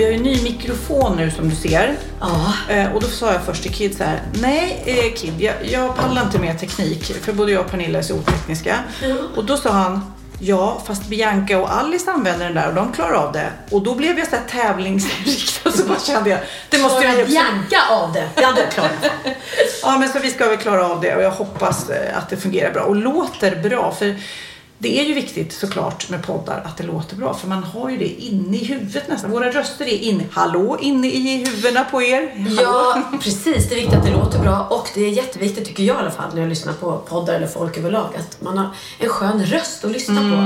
vi har ju en ny mikrofon nu som du ser. Ja. Eh, och då sa jag först till Kid så här, nej eh, Kid, jag, jag pallar inte med teknik för både jag och Pernilla är så otekniska. Och då sa han, ja fast Bianca och Alice använder den där och de klarar av det. Och då blev jag så här tävlingsinriktad så bara kände jag, det måste jag. Bianca av det? Ja, det klarar. Ja men så vi ska väl klara av det och jag hoppas eh, att det fungerar bra och låter bra. För det är ju viktigt såklart med poddar att det låter bra för man har ju det inne i huvudet nästan. Våra röster är inne, hallå, inne i huvudena på er. Hallå. Ja, precis. Det är viktigt att det låter bra. Och det är jätteviktigt, tycker jag i alla fall, när jag lyssnar på poddar eller folk överlag, att man har en skön röst att lyssna på.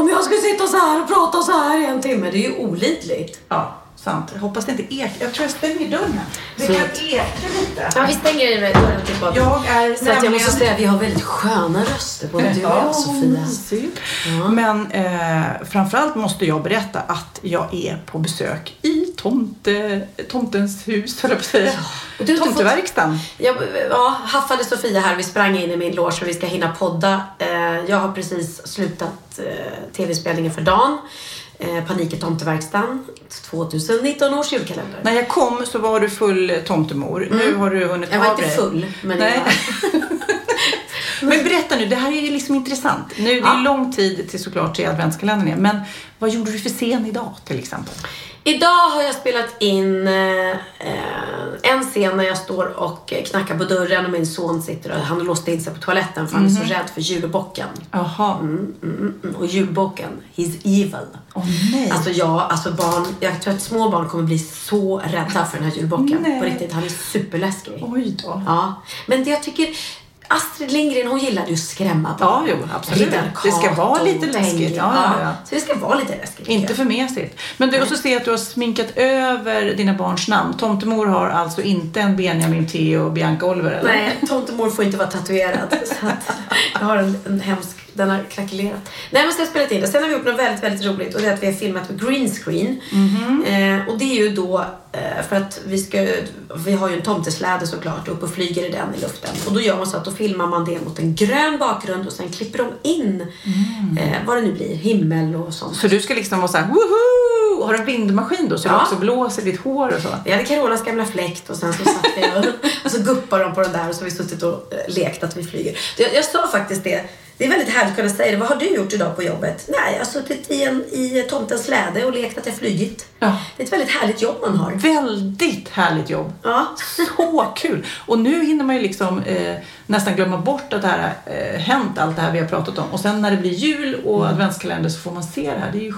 Om jag ska sitta så här och prata så här i en timme, det är ju olidligt. Ja, sant. Jag hoppas det inte ekar. Jag tror jag stänger dörren. Det kan eka lite. Ja, vi stänger dörren till podden. Jag är Så att jag nämligen- måste säga, vi har väldigt sköna röster, både du och jag, Sofia. mysigt. Men eh, framförallt måste jag berätta att jag är på besök i tomte, tomtens hus, höll jag på att säga. Fått- Tomteverkstan. Jag ja, haffade Sofia här. Vi sprang in i min loge för vi ska hinna podda. Eh, jag har precis slutat eh, tv-spelningen för dagen. Eh, Panik i tomteverkstan. 2019 års julkalender. När jag kom så var du full tomtemor. Nu har du hunnit Mm. Jag var av inte dig. full, men Nej. jag... Men berätta nu, det här är ju liksom intressant. Nu, det är Ja. lång tid till såklart till adventskalendern är. Men vad gjorde du för scen idag till exempel? Idag har jag spelat in eh, en scen när jag står och knackar på dörren och min son sitter och han har låst in sig på toaletten för han är så rädd för julbocken. Jaha. Mm, mm, mm. Och julbocken, he's evil. Åh nej. Alltså ja, alltså barn, jag tror att små barn kommer bli så rädda för den här julbocken. Nej. På riktigt, han är superläskig. Oj då. Ja, men det jag tycker Astrid Lindgren hon gillade ju att skrämma barn. Ja, jo, absolut. Det ska vara lite läskigt. Ja, ja, ja. Så det ska vara lite läskigt. Inte för mesigt. Men du, och så ser jag att du har sminkat över dina barns namn. Tomtemor har alltså inte en Benjamin, Theo och Bianca Oliver eller? Nej, tomtemor får inte vara tatuerad. så att jag har en, en hemsk, den har krackelerat. Nej men så jag spelat in det. Sen har vi gjort något väldigt, väldigt roligt och det är att vi har filmat på green screen. Mhm. Eh, och det är ju då eh, för att vi ska, vi har ju en tomtesläde såklart och upp och flyger i den i luften. Och då gör man så att då filmar man det mot en grön bakgrund och sen klipper de in eh, vad det nu blir, himmel och sånt. Mm. Så du ska liksom vara så här, woho! Har du en vindmaskin då så Ja. du också blåser ditt hår och så? Vi hade Carolas gamla fläkt och sen så satt vi och, och så guppade de på den där och så har vi suttit och eh, lekt att vi flyger. Jag, jag sa faktiskt det. Det är väldigt härligt att kunna säga det. Vad har du gjort idag på jobbet? Nej, jag har suttit i, en, i tomtens släde och lekt att jag flygit. Ja. Det är ett väldigt härligt jobb man har. Väldigt härligt jobb. Ja. Så kul! Och nu hinner man ju liksom eh, nästan glömma bort att det här eh, hänt, allt det här vi har pratat om. Och sen när det blir jul och adventskalender så får man se det här. Det är ju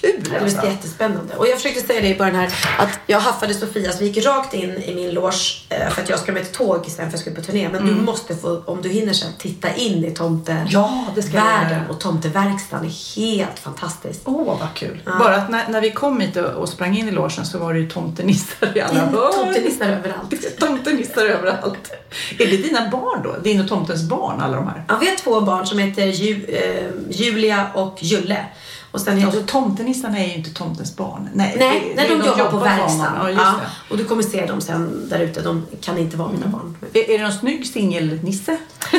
skitkul! Det alltså. jättespännande. Och jag försökte säga det i början här att jag haffade Sofia så vi gick rakt in i min loge eh, för att jag ska med ett tåg sen för att jag ska på turné. Men du måste få, om du hinner sen, titta in i tomte Mm. Ja, det ska världen och tomteverkstan är helt fantastiskt. Åh, vad kul. Bara att när, när vi kom hit och, och sprang in i logen så var det ju tomtenissar i alla hörn. Tomtenissar överallt. Tomtenissar överallt. Är det dina barn då? Din och tomtens barn, alla de här? Ja, vi har två barn som heter Ju, eh, Julia och Julle. Och sen heter... Alltså tomtenissarna är ju inte tomtens barn. Nej, nej, det- nej, det- de, jobbar på verkstaden. Ja, Ja. Mm. och du kommer se dem sen där ute. De kan inte vara mina barn. Är, är det någon snygg singelnisse?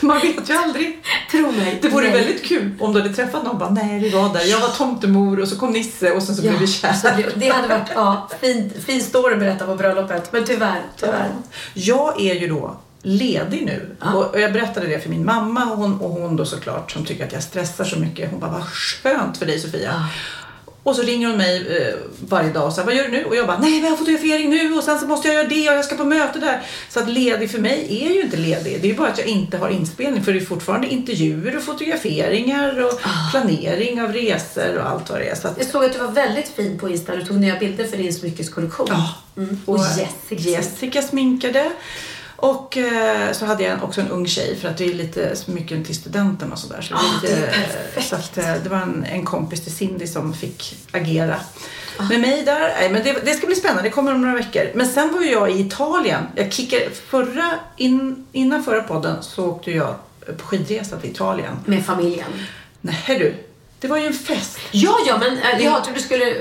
Man vet ju aldrig. Tro mig. Det vore nej. väldigt kul om du hade träffat någon och bara, nej vi var där, jag var tomtemor och så kom Nisse och sen så blev vi så kära. det, hade varit ja, fin, fin story att berätta på bröllopet. Men tyvärr, tyvärr. Jag är ju då ledig nu. Ja. Och och jag berättade det för min mamma och hon, och hon då såklart som tycker att jag stressar så mycket. Hon bara, vad skönt för dig Sofia. Ja. Och så ringer hon mig eh, varje dag och säger, vad gör du nu? Och jag bara, nej men jag har fotografering nu och sen så måste jag göra det och jag ska på möte där. Så att ledig för mig är ju inte ledig. Det är ju bara att jag inte har inspelning för det är fortfarande intervjuer och fotograferingar och Ah. planering av resor och allt vad det är. Så att, Jag såg att du var väldigt fin på Insta. Du tog nya bilder för din smyckeskollektion. Ja. Mm. Och Jessica. Jessica sminkade. Och eh, så hade jag också en ung tjej för att det är lite smycken till studenten och sådär. Så, Ah, det, är det är lite- perfekt. så att, eh, det var en, en kompis till Cindy som fick agera med mig där. Nej, men det, det ska bli spännande, det kommer om några veckor. Men sen var jag i Italien. Jag kickade, förra, in, innan förra podden så åkte jag på skidresa till Italien. Med familjen. Nej du, det var ju en fest. Ja, ja, men äh, jag trodde du skulle...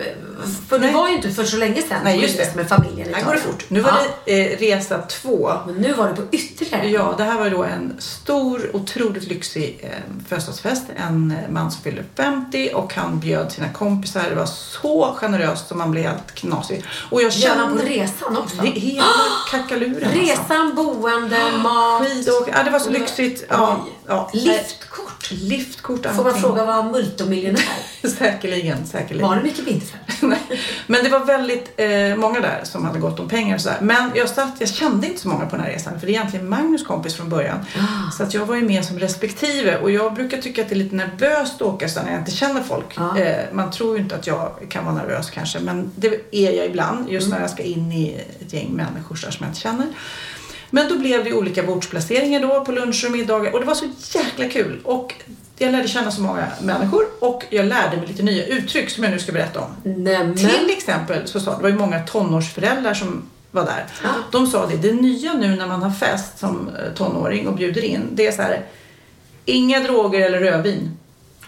För du var ju inte för så länge sedan Nej, just det. med familjen Här går det fort. Nu var ja. det eh, resa två. Men nu var det på ytterligare. Ja, det här var då en stor, otroligt lyxig eh, födelsedagsfest. En eh, man som fyllde 50 och han bjöd sina kompisar. Det var så generöst som man blev helt knasig. Och jag Gör han på kände resan också? det, hela kakaluren. alltså. Resan, boende, mat. Skidåk, ja det var så lyxigt. Ja, Oj. Ja. Liftkort. Liftkort, Får man fråga vad multimiljonär? Säkerligen, säkerligen. Var det mycket bindefält? Nej. Men det var väldigt eh, många där som hade gått om pengar och sådär. Men jag, satt, jag kände inte så många på den här resan för det är egentligen Magnus kompis från början. Ah. Så att jag var ju med som respektive och jag brukar tycka att det är lite nervöst att åka så när jag inte känner folk. Ja. Eh, man tror ju inte att jag kan vara nervös kanske men det är jag ibland just Mm. när jag ska in i ett gäng människor som jag inte känner. Men då blev det olika bordsplaceringar då på luncher och middagar och det var så jäkla kul. Och jag lärde känna så många människor och jag lärde mig lite nya uttryck som jag nu ska berätta om. Nämen. Till exempel så sa det var ju många tonårsföräldrar som var där. Ja. De sa det, det nya nu när man har fest som eh, tonåring och bjuder in, det är så här, inga droger eller rödvin.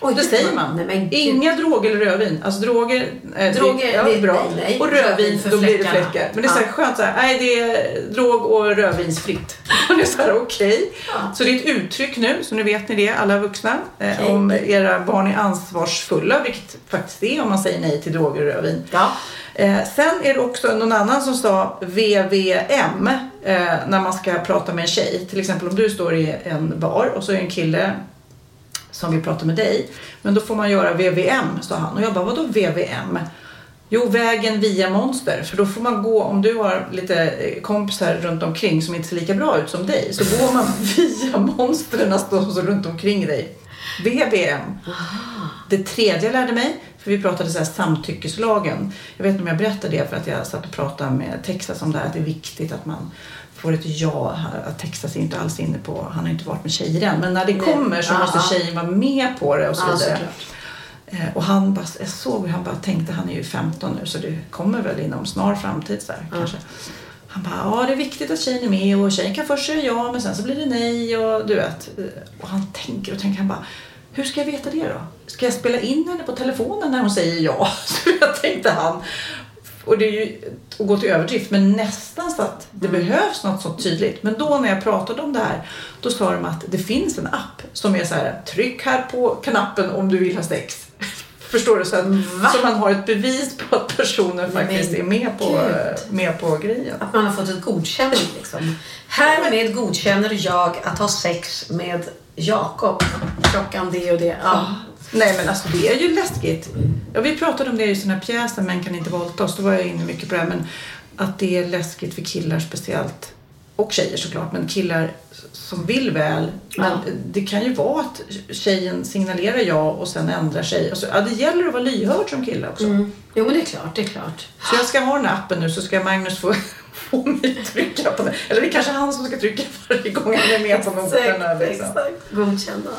Oj, det det säger man. nej, men. Inga droger eller rödvin. Alltså droger, eh, Droger, ja, det är bra. nej, nej. Och rödvin, då blir det fläckar. Men det är så här skönt så här, nej det är drog och rödvinsfritt. Och det är så här, okej. Ja. Så det är ett uttryck nu, så nu vet ni det alla vuxna. Eh. Om era barn är ansvarsfulla, vilket faktiskt är om man säger nej till droger och rödvin. Ja. Eh, sen är det också någon annan som sa VVM eh, när man ska prata med en tjej. Till exempel om du står i en bar och så är det en kille som vill prata med dig. Men då får man göra VVM, sa han. Och jag bara, vadå VVM? Jo, vägen via monster. För då får man gå, om du har lite eh, kompisar runt omkring som inte ser lika bra ut som dig, så går man via monstren som runt omkring dig. VVM. Det tredje jag lärde mig, för vi pratade så här samtyckeslagen. Jag vet inte om jag berättade det för att jag satt och pratade med Texas om det här, att det är viktigt att man får ett ja. Texas är inte alls inne på, han har inte varit med tjejer än, men när det kommer så måste tjejen vara med på det och så vidare. Eh, Och han bara, jag såg hur han bara tänkte, han är ju 15 nu så det kommer väl inom snar framtid så här, kanske. Han bara, ja det är viktigt att tjejen är med och tjejen kan först säga ja men sen så blir det nej och du vet. Eh, Och han tänker och tänker, han bara, hur ska jag veta det då? Ska jag spela in henne på telefonen när hon säger ja? Så jag tänkte han. Och det är ju att gå till överdrift men nästan så att det behövs något så tydligt. Men då när jag pratade om det här då sa de att det finns en app som är så här tryck här på knappen om du vill ha sex. Förstår du? Så att så man har ett bevis på att personen faktiskt men är med på, gud. med på grejen. Att man har fått ett godkännande liksom. Härmed godkänner jag att ha sex med Jakob. Klockan det och det. Ja. Nej men alltså det är ju läskigt. Ja, vi pratade om det i den här pjäsen Män kan inte våldta oss. Då var jag inne mycket på det. Men att det är läskigt för killar speciellt. Och tjejer såklart. Men killar som vill väl. Men Ja. det kan ju vara att tjejen signalerar ja och sen ändrar sig. Alltså, ja, det gäller att vara lyhörd som kille också. Mm. Jo men det är klart, det är klart. Så jag ska ha den här appen nu så ska Magnus få, få mig trycka på den. Eller det är kanske han som ska trycka varje gång han är med på någon. Exakt, Liksom. exakt. Godkända.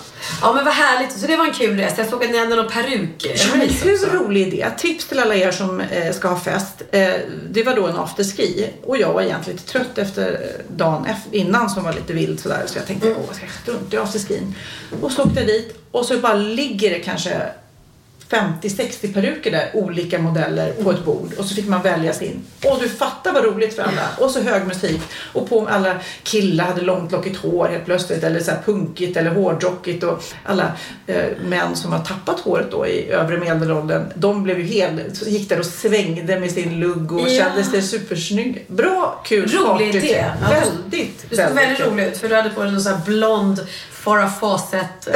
Ja men vad härligt. Så det var en kul resa. Jag såg att ni hade någon peruk. Ja, men hur också. rolig idé. Tips till alla er som eh, ska ha fest. Eh, det var då en afterski och jag var egentligen lite trött efter eh, dagen innan som var lite vild sådär. Så jag tänkte, åh, jag ska strunta i afterskin. Och så åkte jag dit och så bara ligger det kanske 50-60 peruker där, olika modeller på ett bord. Och så fick man välja sin. Och du fattar vad roligt för alla. Och så hög musik. Och på alla killar hade långt lockigt hår helt plötsligt. Eller så här punkigt eller hårdrockigt. Och alla eh, män som har tappat håret då i övre medelåldern. De blev ju helt, gick där och svängde med sin lugg och Ja. kände sig supersnygg. Bra, kul Rolig idé. Ja, Väldigt, Du såg väldigt rolig ut för du hade på dig någon sån här blond Farah Fawcett eh,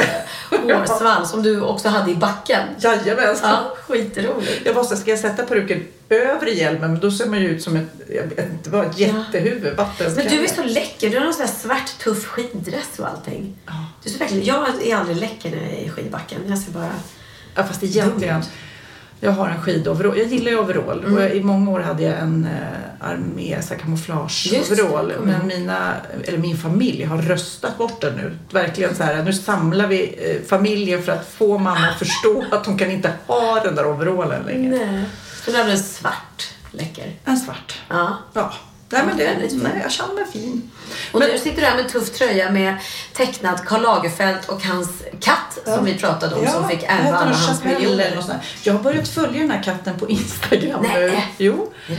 hårsvall som du också hade i backen. Jajamensan. Ja, skitroligt. Jag var här, ska jag sätta peruken över hjälmen? Men då ser man ju ut som ett, vet inte vad, ett jättehuvud. Vattenskalle. Men du är så läcker. Du har någon sån där svart tuff skiddress och allting. Du är så verkligen, jag är aldrig läcker när jag är i skidbacken. Jag ser bara... Ja, fast egentligen. Jag har en skidoverall. Jag gillar ju overall. Och jag, I många år hade jag en eh, armé, kamouflageoverall. det. Men mina, eller min familj har röstat bort den nu. Verkligen så här, nu samlar vi eh, familjen för att få mamma att förstå att hon kan inte ha den där overallen längre. Nej. Så du hade en svart läcker. En svart. Ja. Ja. Nej, men det, nej, jag känner mig fin. Och Men- nu sitter du här med en tuff tröja med tecknad Karl Lagerfeld och hans katt som vi pratade om som fick ärva alla hans eller miljoner. Jag har börjat följa den här katten på Instagram Nej. nu. Jo. Eh,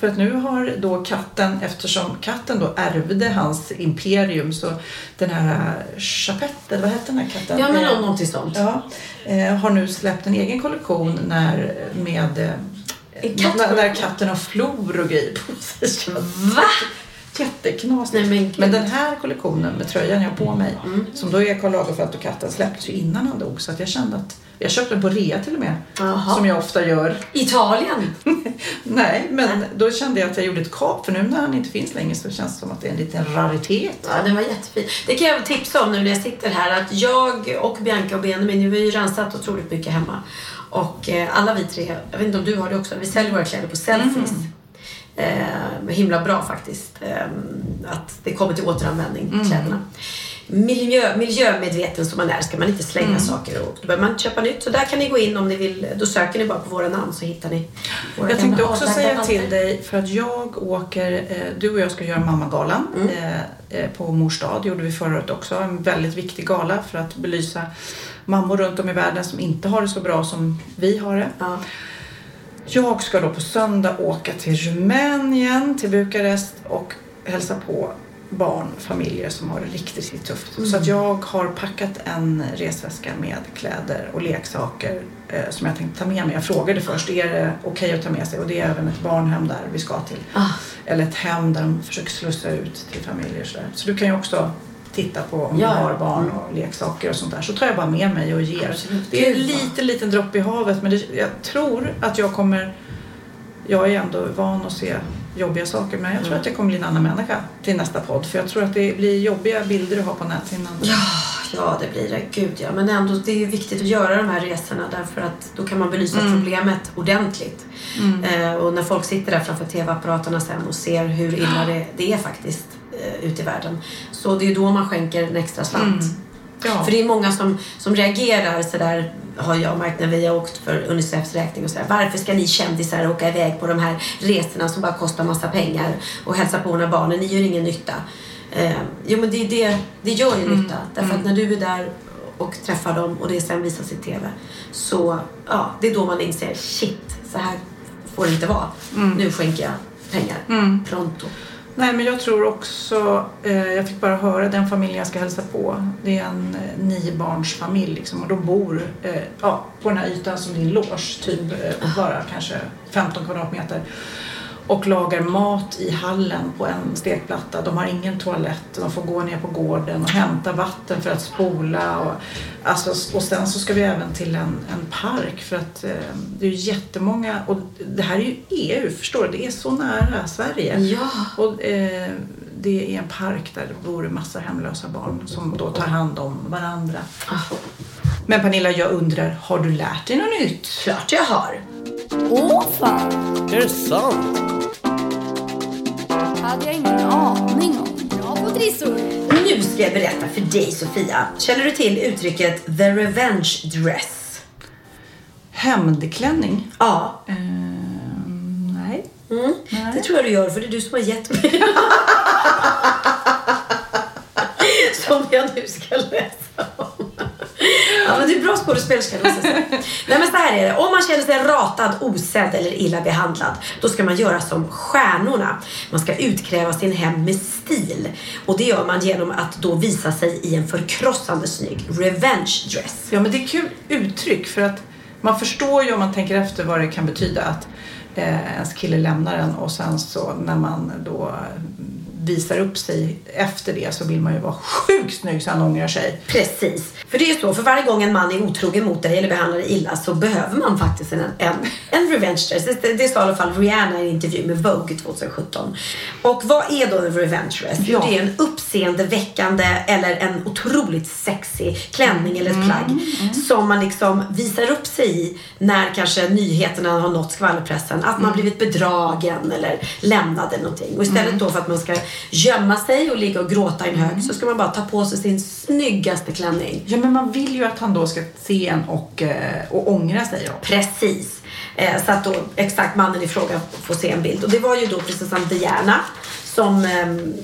För att nu har då katten, eftersom katten då ärvde hans imperium så den här Chapette, vad heter den här katten? Ja, men Eh, någon- någonting sånt. Ja, eh, har nu släppt en egen kollektion när, med katt- när, när katten har flor och grejer på sig. Va? Jätteknasigt. Nej, men men den här kollektionen med tröjan jag har på mig, som då är Karl Lagerfeld och katten, släpptes ju innan han dog. Så att jag kände att jag köpte den på rea till och med. Jaha. Som jag ofta gör. Italien? Nej, men då kände jag att jag gjorde ett kap. För nu när han inte finns längre så känns det som att det är en liten raritet. Ja, den var jättefin. Det kan jag tipsa om nu när jag sitter här att jag och Bianca och Benjamin, vi har ju rensat otroligt mycket hemma. Och eh, alla vi tre, jag vet inte om du har det också, vi säljer våra kläder på Selfies. Eh, himla bra faktiskt. Eh, att det kommer till återanvändning, kläderna. Miljö, miljömedveten som man är ska man inte slänga saker och då behöver man köpa nytt. Så där kan ni gå in om ni vill. Då söker ni bara på våra namn så hittar ni våra Jag tänkte också säga till dig, för att jag åker, eh, du och jag ska göra Mammagalan Mm. eh, på Mors dag. Det gjorde vi förra året också. En väldigt viktig gala för att belysa mammor runt om i världen som inte har det så bra som vi har det. Ja. Jag ska då på söndag åka till Rumänien, till Bukarest och hälsa på barn, familjer som har det riktigt, riktigt tufft. Mm. Så att jag har packat en resväska med kläder och leksaker eh, som jag tänkte ta med mig. Jag frågade först, är det okej att ta med sig? Och det är även ett barnhem där vi ska till. Ah. Eller ett hem där de försöker slussa ut till familjer. Så, där. så du kan ju också titta på om Ja. har barn och leksaker och sånt där. Så tar jag bara med mig och ger. Absolut. Det är en liten, liten droppe i havet men det, jag tror att jag kommer jag är ändå van att se jobbiga saker men jag tror att jag kommer bli en annan människa till nästa podd. För jag tror att det blir jobbiga bilder att ha på näthinnan. Ja, ja, det blir det. Gud ja. Men ändå, det är ju viktigt att göra de här resorna därför att då kan man belysa Mm. problemet ordentligt. Eh, och när folk sitter där framför TV-apparaterna sen och ser hur illa det, det är faktiskt eh, ute i världen. Så det är då man skänker en extra slant. Mm. Ja. För det är många som, som reagerar sådär, har jag märkt när vi har åkt för Unicefs räkning och sådär. Varför ska ni kändisar åka iväg på de här resorna som bara kostar massa pengar och hälsa på några barnen? Ni gör ingen nytta. Eh, jo men det, det, det gör ju nytta. Därför att när du är där och träffar dem och det sen visas i TV så ja, det är då man inser shit, så här får det inte vara. Nu skänker jag pengar. Pronto. Nej men jag tror också, eh, jag fick bara höra den familjen jag ska hälsa på. Det är en eh, niobarnsfamilj liksom, och de bor eh, ja, på den här ytan som din loge, typ eh, bara kanske 15 kvadratmeter. Och lagar mat i hallen på en stekplatta. De har ingen toalett. De får gå ner på gården och hämta vatten för att spola. Och, alltså, och sen så ska vi även till en, en park för att eh, det är ju jättemånga. Och det här är ju EU, förstår du? Det är så nära Sverige. Ja. Och, eh, det är en park där det bor en massa hemlösa barn som då tar hand om varandra. Men Pernilla, jag undrar, har du lärt dig något nytt? Klart jag har. Åh fan! Är det sant? Hade jag ingen aning om. Bra på trissor! Nu ska jag berätta för dig Sofia. Känner du till uttrycket the revenge dress? Hämndklänning? Ja. Eh, nej. Mm. Det tror jag du gör för det är du som har gett mig. som jag nu ska läsa om. Men du är bra skådespelerska. Nej men så här är det. Om man känner sig ratad, osedd eller illa behandlad, då ska man göra som stjärnorna. Man ska utkräva sin hem med stil. Och det gör man genom att då visa sig i en förkrossande snygg revenge dress. Ja, men det är kul uttryck för att man förstår ju om man tänker efter vad det kan betyda att eh, ens kille lämnar en och sen så när man då visar upp sig efter det så vill man ju vara sjukt snygg så han ångrar sig. Precis. För det är ju så, för varje gång en man är otrogen mot dig eller behandlar dig illa så behöver man faktiskt en, en, en revenge dress. Det, det sa i alla fall Rihanna i en intervju med Vogue 2017. Och vad är då en revenge dress? Jo, Ja. det är en uppseendeväckande eller en otroligt sexig klänning eller ett plagg som man liksom visar upp sig i när kanske nyheterna har nått skvallerpressen. Att man blivit bedragen eller lämnad eller någonting. Och istället då för att man ska gömma sig och ligga och gråta i en hög så ska man bara ta på sig sin snyggaste klänning. Ja, men man vill ju att han då ska se en och, eh, och ångra sig. Då. Precis. Eh, så att då exakt mannen i fråga får se en bild. Och det var ju då prinsessan Diana som, ehm,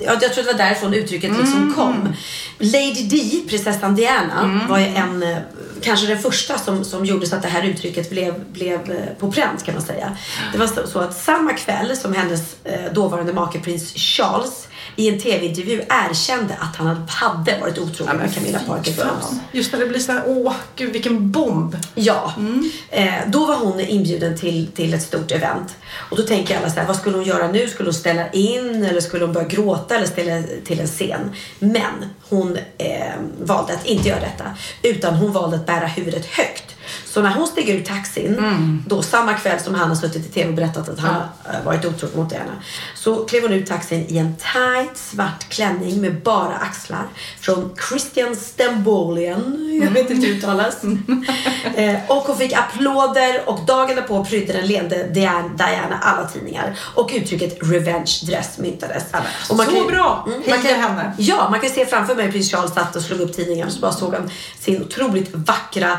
jag tror det var därifrån uttrycket liksom kom. Lady Di, prinsessan Diana, var ju en, eh, kanske den första som, som gjorde så att det här uttrycket blev, blev eh, på pränt kan man säga. Det var så, så att samma kväll som hennes eh, dåvarande make prins Charles i en tv-intervju erkände att han hade- varit otrogen med Camilla Parker Bowles. Just när det blir så här, åh gud vilken bomb. Ja. Eh, då var hon inbjuden till, till ett stort event. Och då tänker alla så här, vad skulle hon göra nu? Skulle hon ställa in eller skulle hon börja gråta eller ställa till en scen? Men hon eh, valde att inte göra detta. Utan hon valde att bära huvudet högt. Så när hon steg ur taxin, då samma kväll som han har suttit i TV och berättat att han eh, varit otrogen mot Diana. Så klev hon ur taxin i en tight svart klänning med bara axlar. Från Christian Stembolian, jag vet inte hur det uttalas. eh, och hon fick applåder och dagen därpå prydde den leende Diana, alla tidningar. Och uttrycket revenge dress myntades. Och så kan- bra! man Heja kan, henne. Ja, man kan se framför mig prins Charles satt och slog upp tidningen och så bara såg han sin otroligt vackra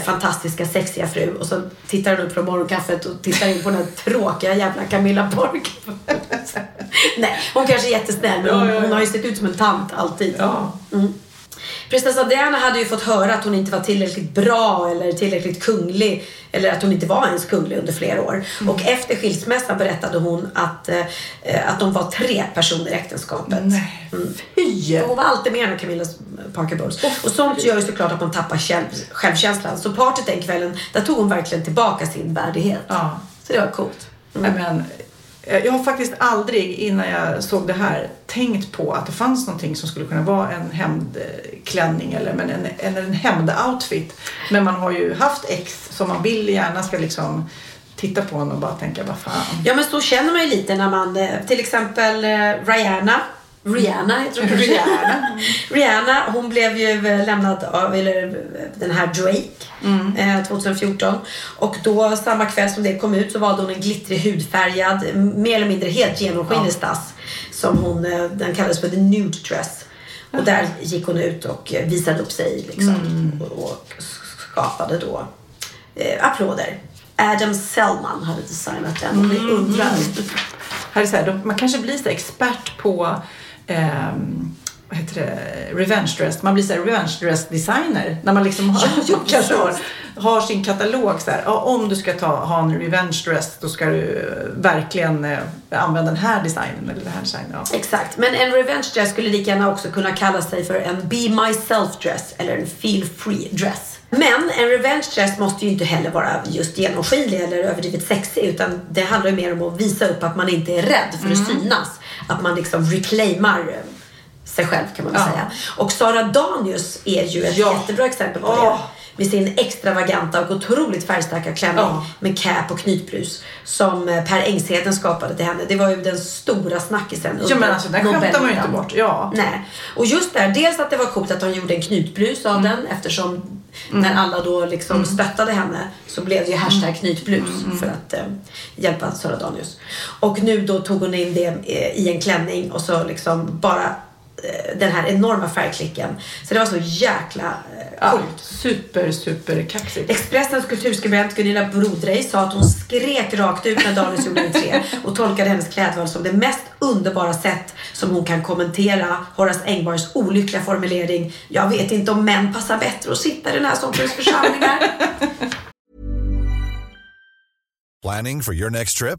fantastiska sexiga fru och så tittar han upp från morgonkaffet och tittar in på den här tråkiga jävla Camilla Park. Nej, hon kanske är jättesnäll men hon, hon har ju sett ut som en tant alltid. Mm. Prinsessa Diana hade ju fått höra att hon inte var tillräckligt bra eller tillräckligt kunglig eller att hon inte var ens kunglig under flera år. Mm. Och efter skilsmässan berättade hon att, eh, att de var tre personer i äktenskapet. Nej, fy! Hon var alltid med än Camilla Parker Bowles. Och sånt gör ju såklart att man tappar själv, självkänslan. Så partyt den kvällen, där tog hon verkligen tillbaka sin värdighet. Ja. Så det var coolt. Nej, Men, Eh, jag har faktiskt aldrig innan jag såg det här tänkt på att det fanns någonting som skulle kunna vara en hämndklänning eller men en, en, en hämndoutfit. Men man har ju haft ex som man vill gärna ska liksom titta på en och bara tänka vad fan. Ja men så känner man ju lite när man, eh, till exempel eh, Rihanna. Rihanna heter hon? Rihanna. Rihanna, hon blev ju eh, lämnad av eller, eh, den här Drake eh, 2014. Och då samma kväll som det kom ut så valde hon en glittrig hudfärgad, mer eller mindre helt genomskinlig stass. Som hon, eh, den kallades för the nude dress. Och där gick hon ut och eh, visade upp sig liksom. Och, och skapade då eh, applåder. Adam Selman hade designat den och vi undrar. Här är så här, de, man kanske blir så expert på vad heter det, revenge dress. Man blir så här revenge dress designer när man liksom har, ja, kanske har, har sin katalog. Så här, ja, om du ska ta, ha en revenge dress då ska du eh, verkligen eh, använda den här designen eller den här designen. Ja. Exakt, men en revenge dress skulle lika gärna också kunna kalla sig för en be myself dress eller en feel free dress. Men en revenge dress måste ju inte heller vara just genomskinlig eller överdrivet sexig utan det handlar ju mer om att visa upp att man inte är rädd för att synas. Att man liksom reclaimar eh, sig själv kan man väl Ja. säga. Och Sara Danius är ju ett Ja. jättebra exempel på det. Med sin extravaganta och otroligt färgstarka klänning Ja. med cap och knytblus som eh, Per Engsheden skapade till henne. Det var ju den stora snackisen Ja men alltså den skämtar man ju inte bort. Ja. Nej. Och just där, dels att det var coolt att hon gjorde en knutblus av den eftersom när alla då liksom stöttade henne så blev det ju hashtag knytblus för att eh, hjälpa Sara Danius. Och nu då tog hon in det eh, i en klänning och så liksom bara den här enorma färgklicken. Så det var så jäkla eh, Ja, coolt. super, super kaxigt. Expressens kulturskribent Gunilla Brodrej sa att hon skrek rakt ut när Daniels gjorde entré och tolkade hennes klädval som det mest underbara sätt som hon kan kommentera Horace Engbergs olyckliga formulering Jag vet inte om män passar bättre att sitta i den här sortens församlingar. Planning for your next trip?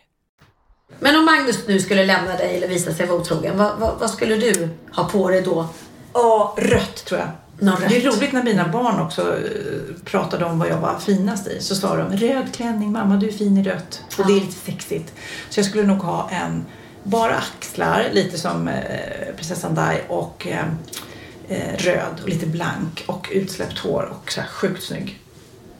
Men om Magnus nu skulle lämna dig eller visa sig vara otrogen, vad, vad, vad skulle du ha på dig då? Ja, rött tror jag. Någon Det är rött. roligt när mina barn också eh, pratade om vad jag var finast i. Så sa de röd klänning, mamma du är fin i rött. Och det är lite sexigt. Så jag skulle nog ha en, bara axlar, lite som eh, prinsessan Di och eh, eh, röd och lite blank och utsläppt hår och så här sjukt snygg.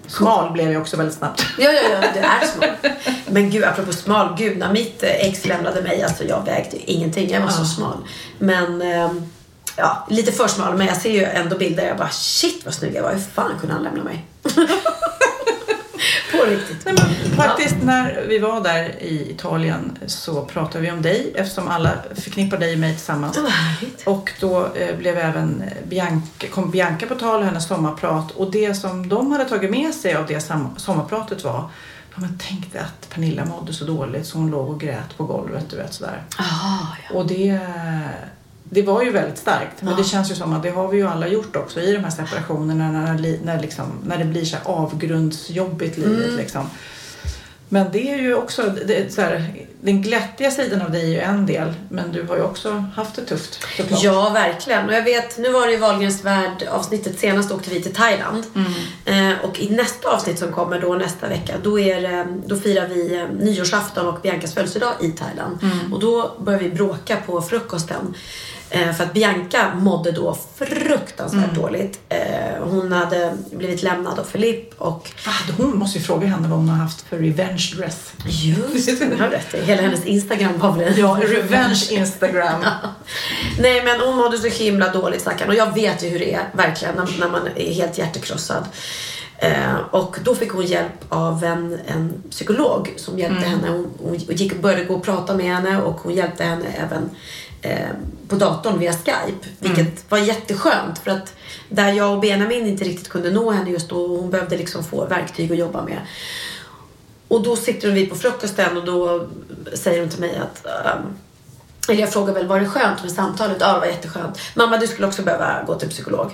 Smal blev jag också väldigt snabbt. Ja, ja, ja, du är smal. Men gud, apropå smal, gud, när mitt eh, ex lämnade mig, alltså jag vägde ingenting, jag var så smal. Men, ehm, ja, lite för smal, men jag ser ju ändå bilder, jag bara shit vad snygg jag var, hur fan kunde han lämna mig? Riktigt. Nej, men faktiskt när vi var där i Italien så pratade vi om dig eftersom alla förknippar dig och mig tillsammans. Härligt. Och då eh, blev även Bianca, kom Bianca på tal och hennes sommarprat och det som de hade tagit med sig av det sommarpratet var Ja, men tänk dig att Pernilla mådde så dåligt så hon låg och grät på golvet, du vet sådär. Ah, ja. Och det, det var ju väldigt starkt. Men det känns ju som att det har vi ju alla gjort också i de här separationerna när, när, liksom, när det blir så här avgrundsjobbigt livet. Mm. Liksom. Men det är ju också, det, så här, den glättiga sidan av dig är ju en del. Men du har ju också haft det tufft såklart. Ja, verkligen. Och jag vet, nu var det ju Wahlgrens värld avsnittet senast åkte vi till Thailand. Eh, och i nästa avsnitt som kommer då nästa vecka, då, är, då firar vi eh, nyårsafton och Biancas födelsedag i Thailand. Och då börjar vi bråka på frukosten. Eh, för att Bianca mådde då fruktansvärt dåligt. Eh, hon hade blivit lämnad av Filip och Ah, hon måste ju fråga henne vad hon har haft för revenge dress. just det, har rätt. Hela hennes Instagram var väl Ja, revenge Instagram. Nej men hon mådde så himla dåligt stackarn och jag vet ju hur det är verkligen när, när man är helt hjärtekrossad. Eh, och då fick hon hjälp av en, en psykolog som hjälpte henne. Hon, hon gick, började gå och prata med henne och hon hjälpte henne även på datorn via Skype. Vilket var jätteskönt för att där jag och Benjamin inte riktigt kunde nå henne just då hon behövde liksom få verktyg att jobba med. Och då sitter vi på frukosten och då säger hon till mig att ehm, eller jag frågar väl, var det skönt med samtalet? Ja, det var jätteskönt. Mamma, du skulle också behöva gå till psykolog.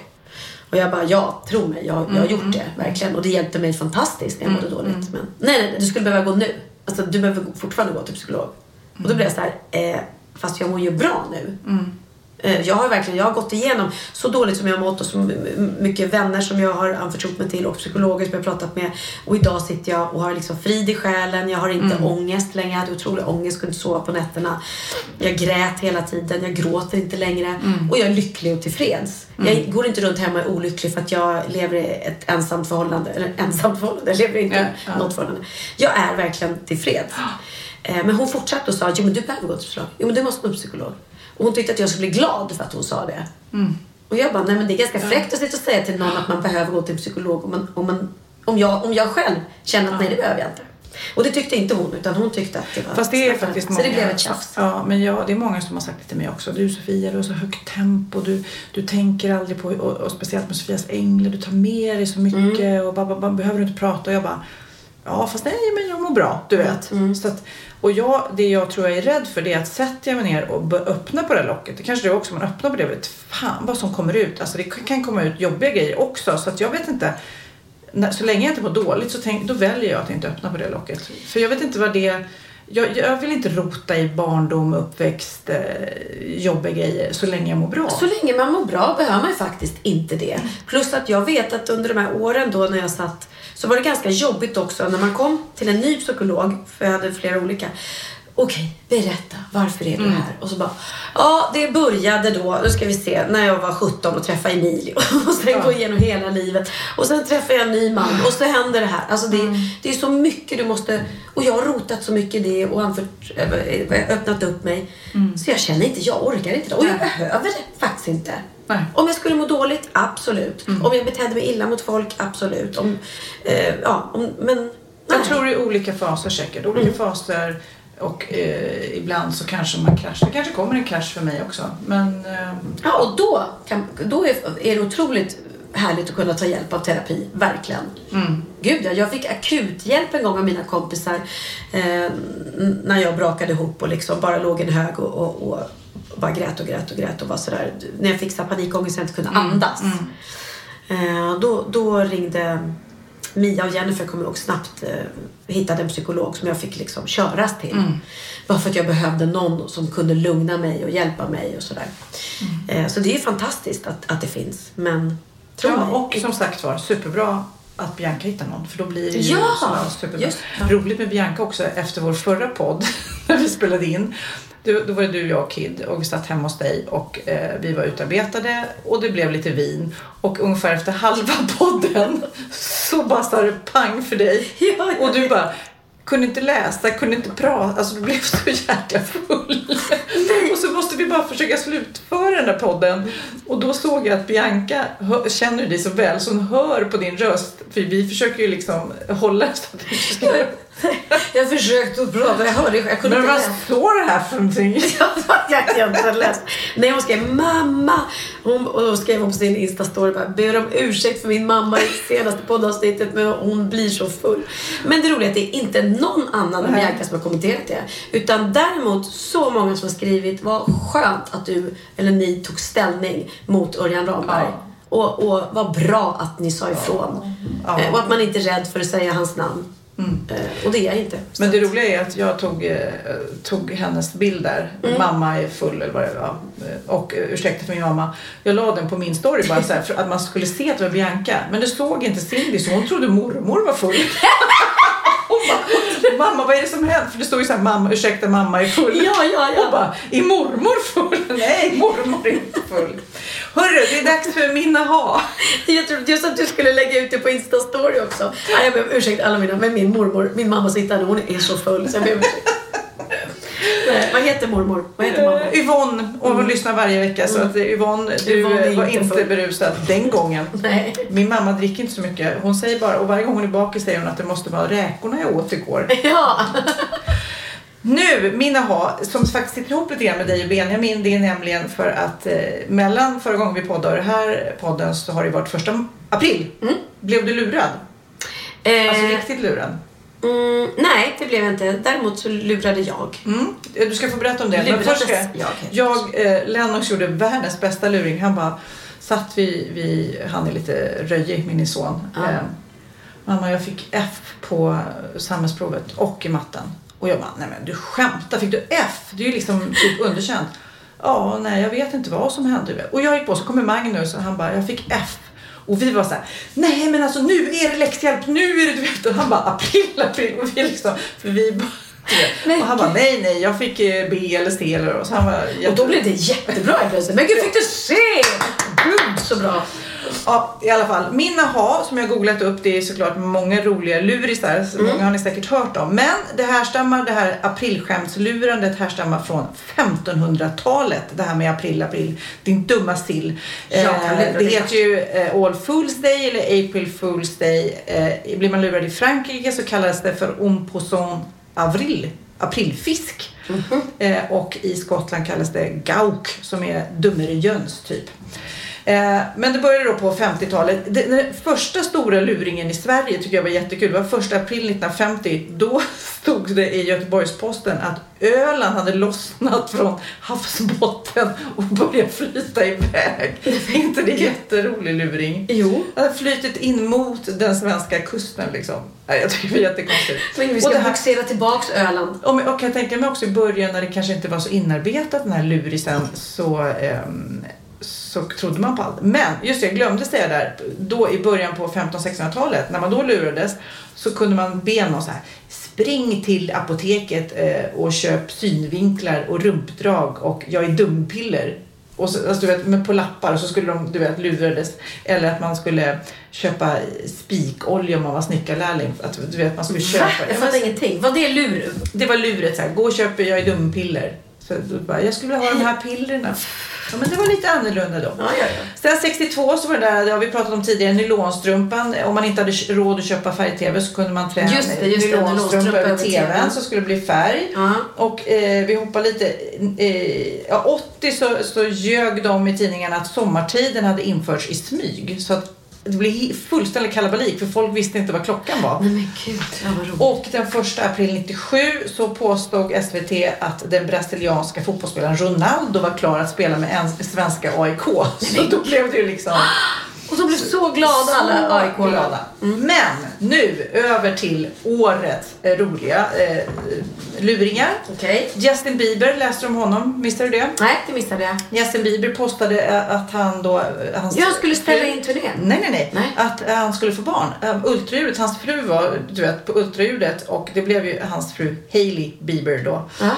Och jag bara, ja, tro mig, jag, jag har gjort det, verkligen. Och det hjälpte mig fantastiskt när jag mådde dåligt. Men nej, nej, du skulle behöva gå nu. Alltså, du behöver fortfarande gå till psykolog. Och då blev jag så här, eh, fast jag mår ju bra nu. Eh, Jag har verkligen jag har gått igenom så dåligt som jag mått och så mycket vänner som jag har anförtrott mig till och psykologer som jag har pratat med. Och idag sitter jag och har liksom frid i själen. Jag har inte ångest längre. Jag hade otrolig ångest, kunde inte sova på nätterna. Jag grät hela tiden. Jag gråter inte längre. Och jag är lycklig och tillfreds. Jag går inte runt hemma och är olycklig för att jag lever i ett ensamt förhållande. Eller ensamt förhållande, jag lever inte i Ja, ja. något förhållande. Jag är verkligen tillfreds. Eh, Men hon fortsatte och sa, jo men du behöver gå till psykolog. Jo men du måste gå till psykolog. Och hon tyckte att jag skulle bli glad för att hon sa det. Och jag bara, nej men det är ganska fräckt att sitta och säga till någon att man behöver gå till en psykolog om, man, om, man, om, jag, om jag själv känner att nej det behöver jag inte. Och det tyckte inte hon utan hon tyckte att det var Fast det är faktiskt Så många. det blev ett tjafs. Ja, men ja, det är många som har sagt det till mig också. Du Sofia, du har så högt tempo. Du, du tänker aldrig på, och, och speciellt med Sofias änglar, du tar med dig så mycket Mm. och bara, bara, behöver du inte prata. Och jag bara, ja fast nej men jag mår bra, du vet. Mm. Så att, och jag, det jag tror jag är rädd för det är att sätter jag mig ner och öppnar på det här locket, det kanske du också, man öppnar på det, vet fan vad som kommer ut. Alltså det kan komma ut jobbiga grejer också. Så att jag vet inte, så länge jag inte mår dåligt så tänk, då väljer jag att inte öppna på det locket. För jag vet inte vad det jag, jag vill inte rota i barndom, uppväxt, eh, jobbiga grejer så länge jag mår bra. Så länge man mår bra behöver man faktiskt inte det. Plus att jag vet att under de här åren då när jag satt så var det ganska jobbigt också när man kom till en ny psykolog, för jag hade flera olika. Okej, berätta, varför är du här? Och så bara, ja det började då, nu ska vi se, när jag var 17 och träffade Emilio. Och sen gå igenom hela livet. Och sen träffade jag en ny man och så händer det här. Alltså det, det är så mycket du måste, och jag har rotat så mycket i det och anfört, äh, öppnat upp mig. Så jag känner inte, jag orkar inte det. Och jag behöver det faktiskt inte. Nej. Om jag skulle må dåligt, absolut. Om jag betedde mig illa mot folk, absolut. Om, eh, ja, om, men nej. Jag tror det är olika faser säkert. Olika faser och eh, ibland så kanske man kraschar. Det kanske kommer en krasch för mig också. Men eh, Ja, och då, kan, då är, är det otroligt härligt att kunna ta hjälp av terapi. Verkligen. Gud, ja, jag fick akuthjälp en gång av mina kompisar eh, när jag brakade ihop och liksom bara låg en hög och, och, och bara grät och grät och grät och var sådär. När jag fick så panikångest och jag inte kunde andas. Eh, då, då ringde Mia och Jennifer kommer nog snabbt eh, hittade en psykolog som jag fick liksom köras till. Mm. Bara för att jag behövde någon som kunde lugna mig och hjälpa mig och sådär. Mm. Eh, så det är fantastiskt att, att det finns. Men tro Ja, mig. och som sagt var, superbra att Bianca hittar någon för då blir det ju Ja, superbra. just det. Roligt med Bianca också efter vår förra podd när vi spelade in. Då, då var det du, jag och Kid och vi satt hemma hos dig och eh, vi var utarbetade och det blev lite vin och ungefär efter halva podden så bara sa det pang för dig Ja, och du bara kunde inte läsa, kunde inte prata, alltså du blev så jäkla full. Och så måste vi bara försöka slutföra den där podden. Och då såg jag att Bianca hö- känner dig så väl så hon hör på din röst. För vi försöker ju liksom hålla så att. Jag försökte att prata, jag hörde jag kunde Men inte vad läsa. står det här för någonting? jag kan inte läsa. Nej, hon skrev mamma. Hon, och då skrev hon på sin Insta-story bara ber om ursäkt för min mamma i senaste poddavsnittet men hon blir så full. Men det roliga är att det är inte någon annan än Nej. Bianca som har kommenterat det. Utan däremot så många som har skrivit vad skönt att du eller ni tog ställning mot Örjan Ramberg. Ja. Och, och vad bra att ni sa ifrån. Ja. Mm. Eh, Och att man inte är rädd för att säga hans namn. Eh, Och det är jag inte. Men det roliga är att jag tog, eh, tog hennes bild där. Mm. Mamma är full eller vad det var. Och eh, ursäkta för min mamma. Jag la den på min story bara så här, för att man skulle se att det var Bianca. Men det såg inte Cindy så hon trodde mormor var full. Hon bara, mamma vad är det som hänt? För det stod ju så här, mamma, ursäkta mamma är full. Ja, ja, ja. Hon bara, är mormor full? Nej, mormor är inte full. Hörru, det är dags för min aha. Jag trodde just att du skulle lägga ut det på Insta-story också. Ja, jag ber om ursäkt alla mina, men min mormor, min mamma sitter här hon är så full så jag ber om ursäkt. Nej, vad heter mormor? Vad heter mamma? Eh, Yvonne, och hon lyssnar varje vecka så att eh, Yvonne, du Yvonne var inte full. berusad den gången. Nej. Min mamma dricker inte så mycket. Hon säger bara, och varje gång hon är bakis säger hon att det måste vara räkorna jag åt igår. Ja. Nu, min aha, som faktiskt sitter ihop lite grann med dig och Benjamin, det är nämligen för att eh, mellan förra gången vi poddade och den här podden så har det varit första april. Blev du lurad? Alltså Eh, riktigt lurad? Mm, nej, det blev jag inte. Däremot så lurade jag. Mm. Du ska få berätta om det. Men Lurades först ska jag? jag, jag eh, Lennox gjorde världens bästa luring. Han bara satt vi, vi han är lite röjig, min son. Ja. Eh, Mamma, jag fick F på samhällsprovet och i matten. Och jag bara, nej men du skämtar, fick du F? Det är ju liksom typ underkänt. Ja, nej jag vet inte vad som hände. Och jag gick på, så kommer Magnus och han bara, jag fick F. Och vi var så här, nej men alltså nu är det läxhjälp, nu är det du vet. Och han bara, april, april. Och vi liksom, för vi bara, vet. och han bara, nej nej, jag fick eh, B eller C eller och så han Och då blev det jättebra plötsligt. Men gud, fick du se? Gud, så bra. Ja, i alla fall. Min aha som jag googlat upp det är såklart många roliga lurisar. Så Många har ni säkert hört om. Men det härstammar, det här aprilskämtslurandet härstammar från 1500-talet. Det här med april, april. Din dumma sill. Kan Eh, det dig. heter ju eh, All Fools Day eller April Fools Day. Eh, blir man lurad i Frankrike så kallas det för Un poisson avril. Aprilfisk. Mhm. Eh, och i Skottland kallas det gauk som är dummerejöns typ. Eh, men det började då på 50-talet. Den, första stora luringen i Sverige tycker jag var jättekul. Det var första april 1950. Då stod det i Göteborgs-Posten att Öland hade lossnat från havsbotten och börjat flyta iväg. Är inte det jätterolig luring? Jo. Det hade flytit in mot den svenska kusten liksom. Nej, jag tycker det var jättekonstigt. Men vi Och ska det här- boxera tillbaks Öland. och och jag tänker mig också i början när det kanske inte var så inarbetat den här lurisen så, ehm, så trodde man på allt. Men just det, jag glömde säga där, då i början på 1500-1600-talet när man då lurades så kunde man be någon så här Spring till apoteket eh, och köp synvinklar och rumpdrag och jag är dumpiller. Och så, alltså, du vet, men på lappar och så skulle de, du vet, lurades. Eller att man skulle köpa spikolja om man var snickarlärling. Att, du vet, man skulle köpa. Jag fattar ingenting. Vad det är lur? Det var luret så här, gå och köp jag är dumpiller. Så då bara, jag skulle vilja ha de här pillerna. Ja, men det var lite annorlunda då. Ja, ja, ja. Sen 62 så var det där, det har vi pratat om tidigare, nylonstrumpan. Om man inte hade råd att köpa färg-tv så kunde man trä Just det, just nylonstrumpa över tvn så skulle det bli färg. Ja. Och eh, vi hoppar lite. Eh, ja, 80 så, så ljög de i tidningarna att sommartiden hade införts i smyg. Så att det blev fullständig kalabalik för folk visste inte vad klockan var. Nej men gud, ja, vad roligt. Och den första april 97 så påstod SVT att den brasilianska fotbollsspelaren Ronaldo var klar att spela med en svenska AIK. Så då blev det ju liksom... Och de blev så glada alla AIK. glada. Men nu över till årets eh, roliga eh, luringar. Okej. Justin Bieber, läste du om honom? Missade du det? Nej, det missade jag. Justin Bieber postade eh, att han då... eh, Hans Ja, han skulle ställa in turnén. Nej, nej, nej, Nej. Att han skulle få barn. Uh, ultraljudet, hans fru var du vet, på ultraljudet och det blev ju hans fru Hailey Bieber då. Ja.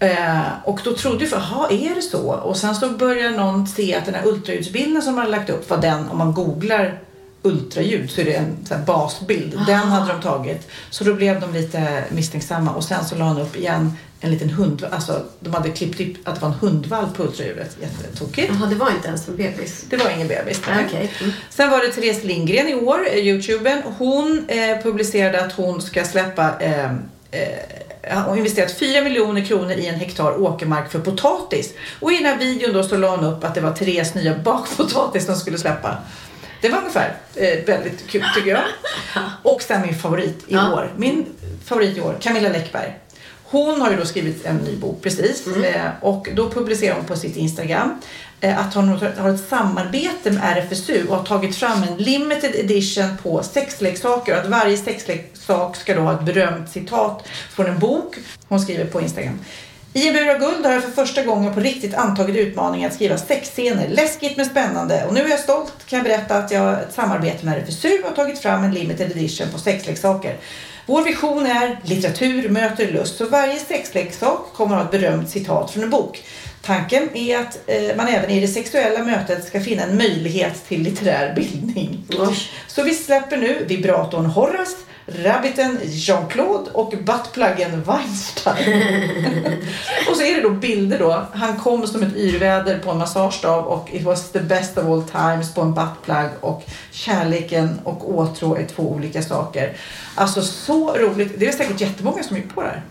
Eh, och då trodde för, jaha är det så? Och sen så började någon se att den här ultraljudsbilden som man hade lagt upp var den, om man googlar ultraljud så är det en här basbild. Den hade de tagit. Så då blev de lite misstänksamma och sen så la han upp igen en liten hund, alltså de hade klippt upp att det var en hundvalp på ultraljudet. Jättetokigt. Jaha, det var inte ens en bebis. Det var ingen bebis. Nej, okej. Mm. Sen var det Therese Lindgren i år, eh, Youtuben. Hon eh, publicerade att hon ska släppa eh, eh, hon har investerat 4 miljoner kronor i en hektar åkermark för potatis. Och i den här videon då så la hon upp att det var Therese nya bakpotatis de skulle släppa. Det var ungefär eh, väldigt kul tycker jag. Och sen min favorit i Ja. år. Min favorit i år, Camilla Läckberg. Hon har ju då skrivit en ny bok precis eh, och då publicerar hon på sitt Instagram eh, Eh, att hon har ett samarbete med RFSU och har tagit fram en limited edition på sexleksaker och att varje sexleksak ska då ha ett berömt citat från en bok. Hon skriver på Instagram. I en bur av guld har jag för första gången på riktigt antagit utmaningen att skriva sexscener. Läskigt men spännande. Och nu är jag stolt kan jag berätta att jag har ett samarbete med RFSU och har tagit fram en limited edition på sexleksaker. Vår vision är litteratur möter lust. Så varje sexleksak kommer att ha ett berömt citat från en bok. Tanken är att eh, man även i det sexuella mötet ska finna en möjlighet till litterär bildning. Så vi släpper nu vibratorn Horace, rabbiten Jean-Claude och buttpluggen Weinstein. och så är det då bilder då. Han kom som ett yrväder på en massagestav och it was the best of all times på en buttplug och kärleken och åtrå är två olika saker. Alltså så roligt. Det är säkert jättemånga som gick på det här.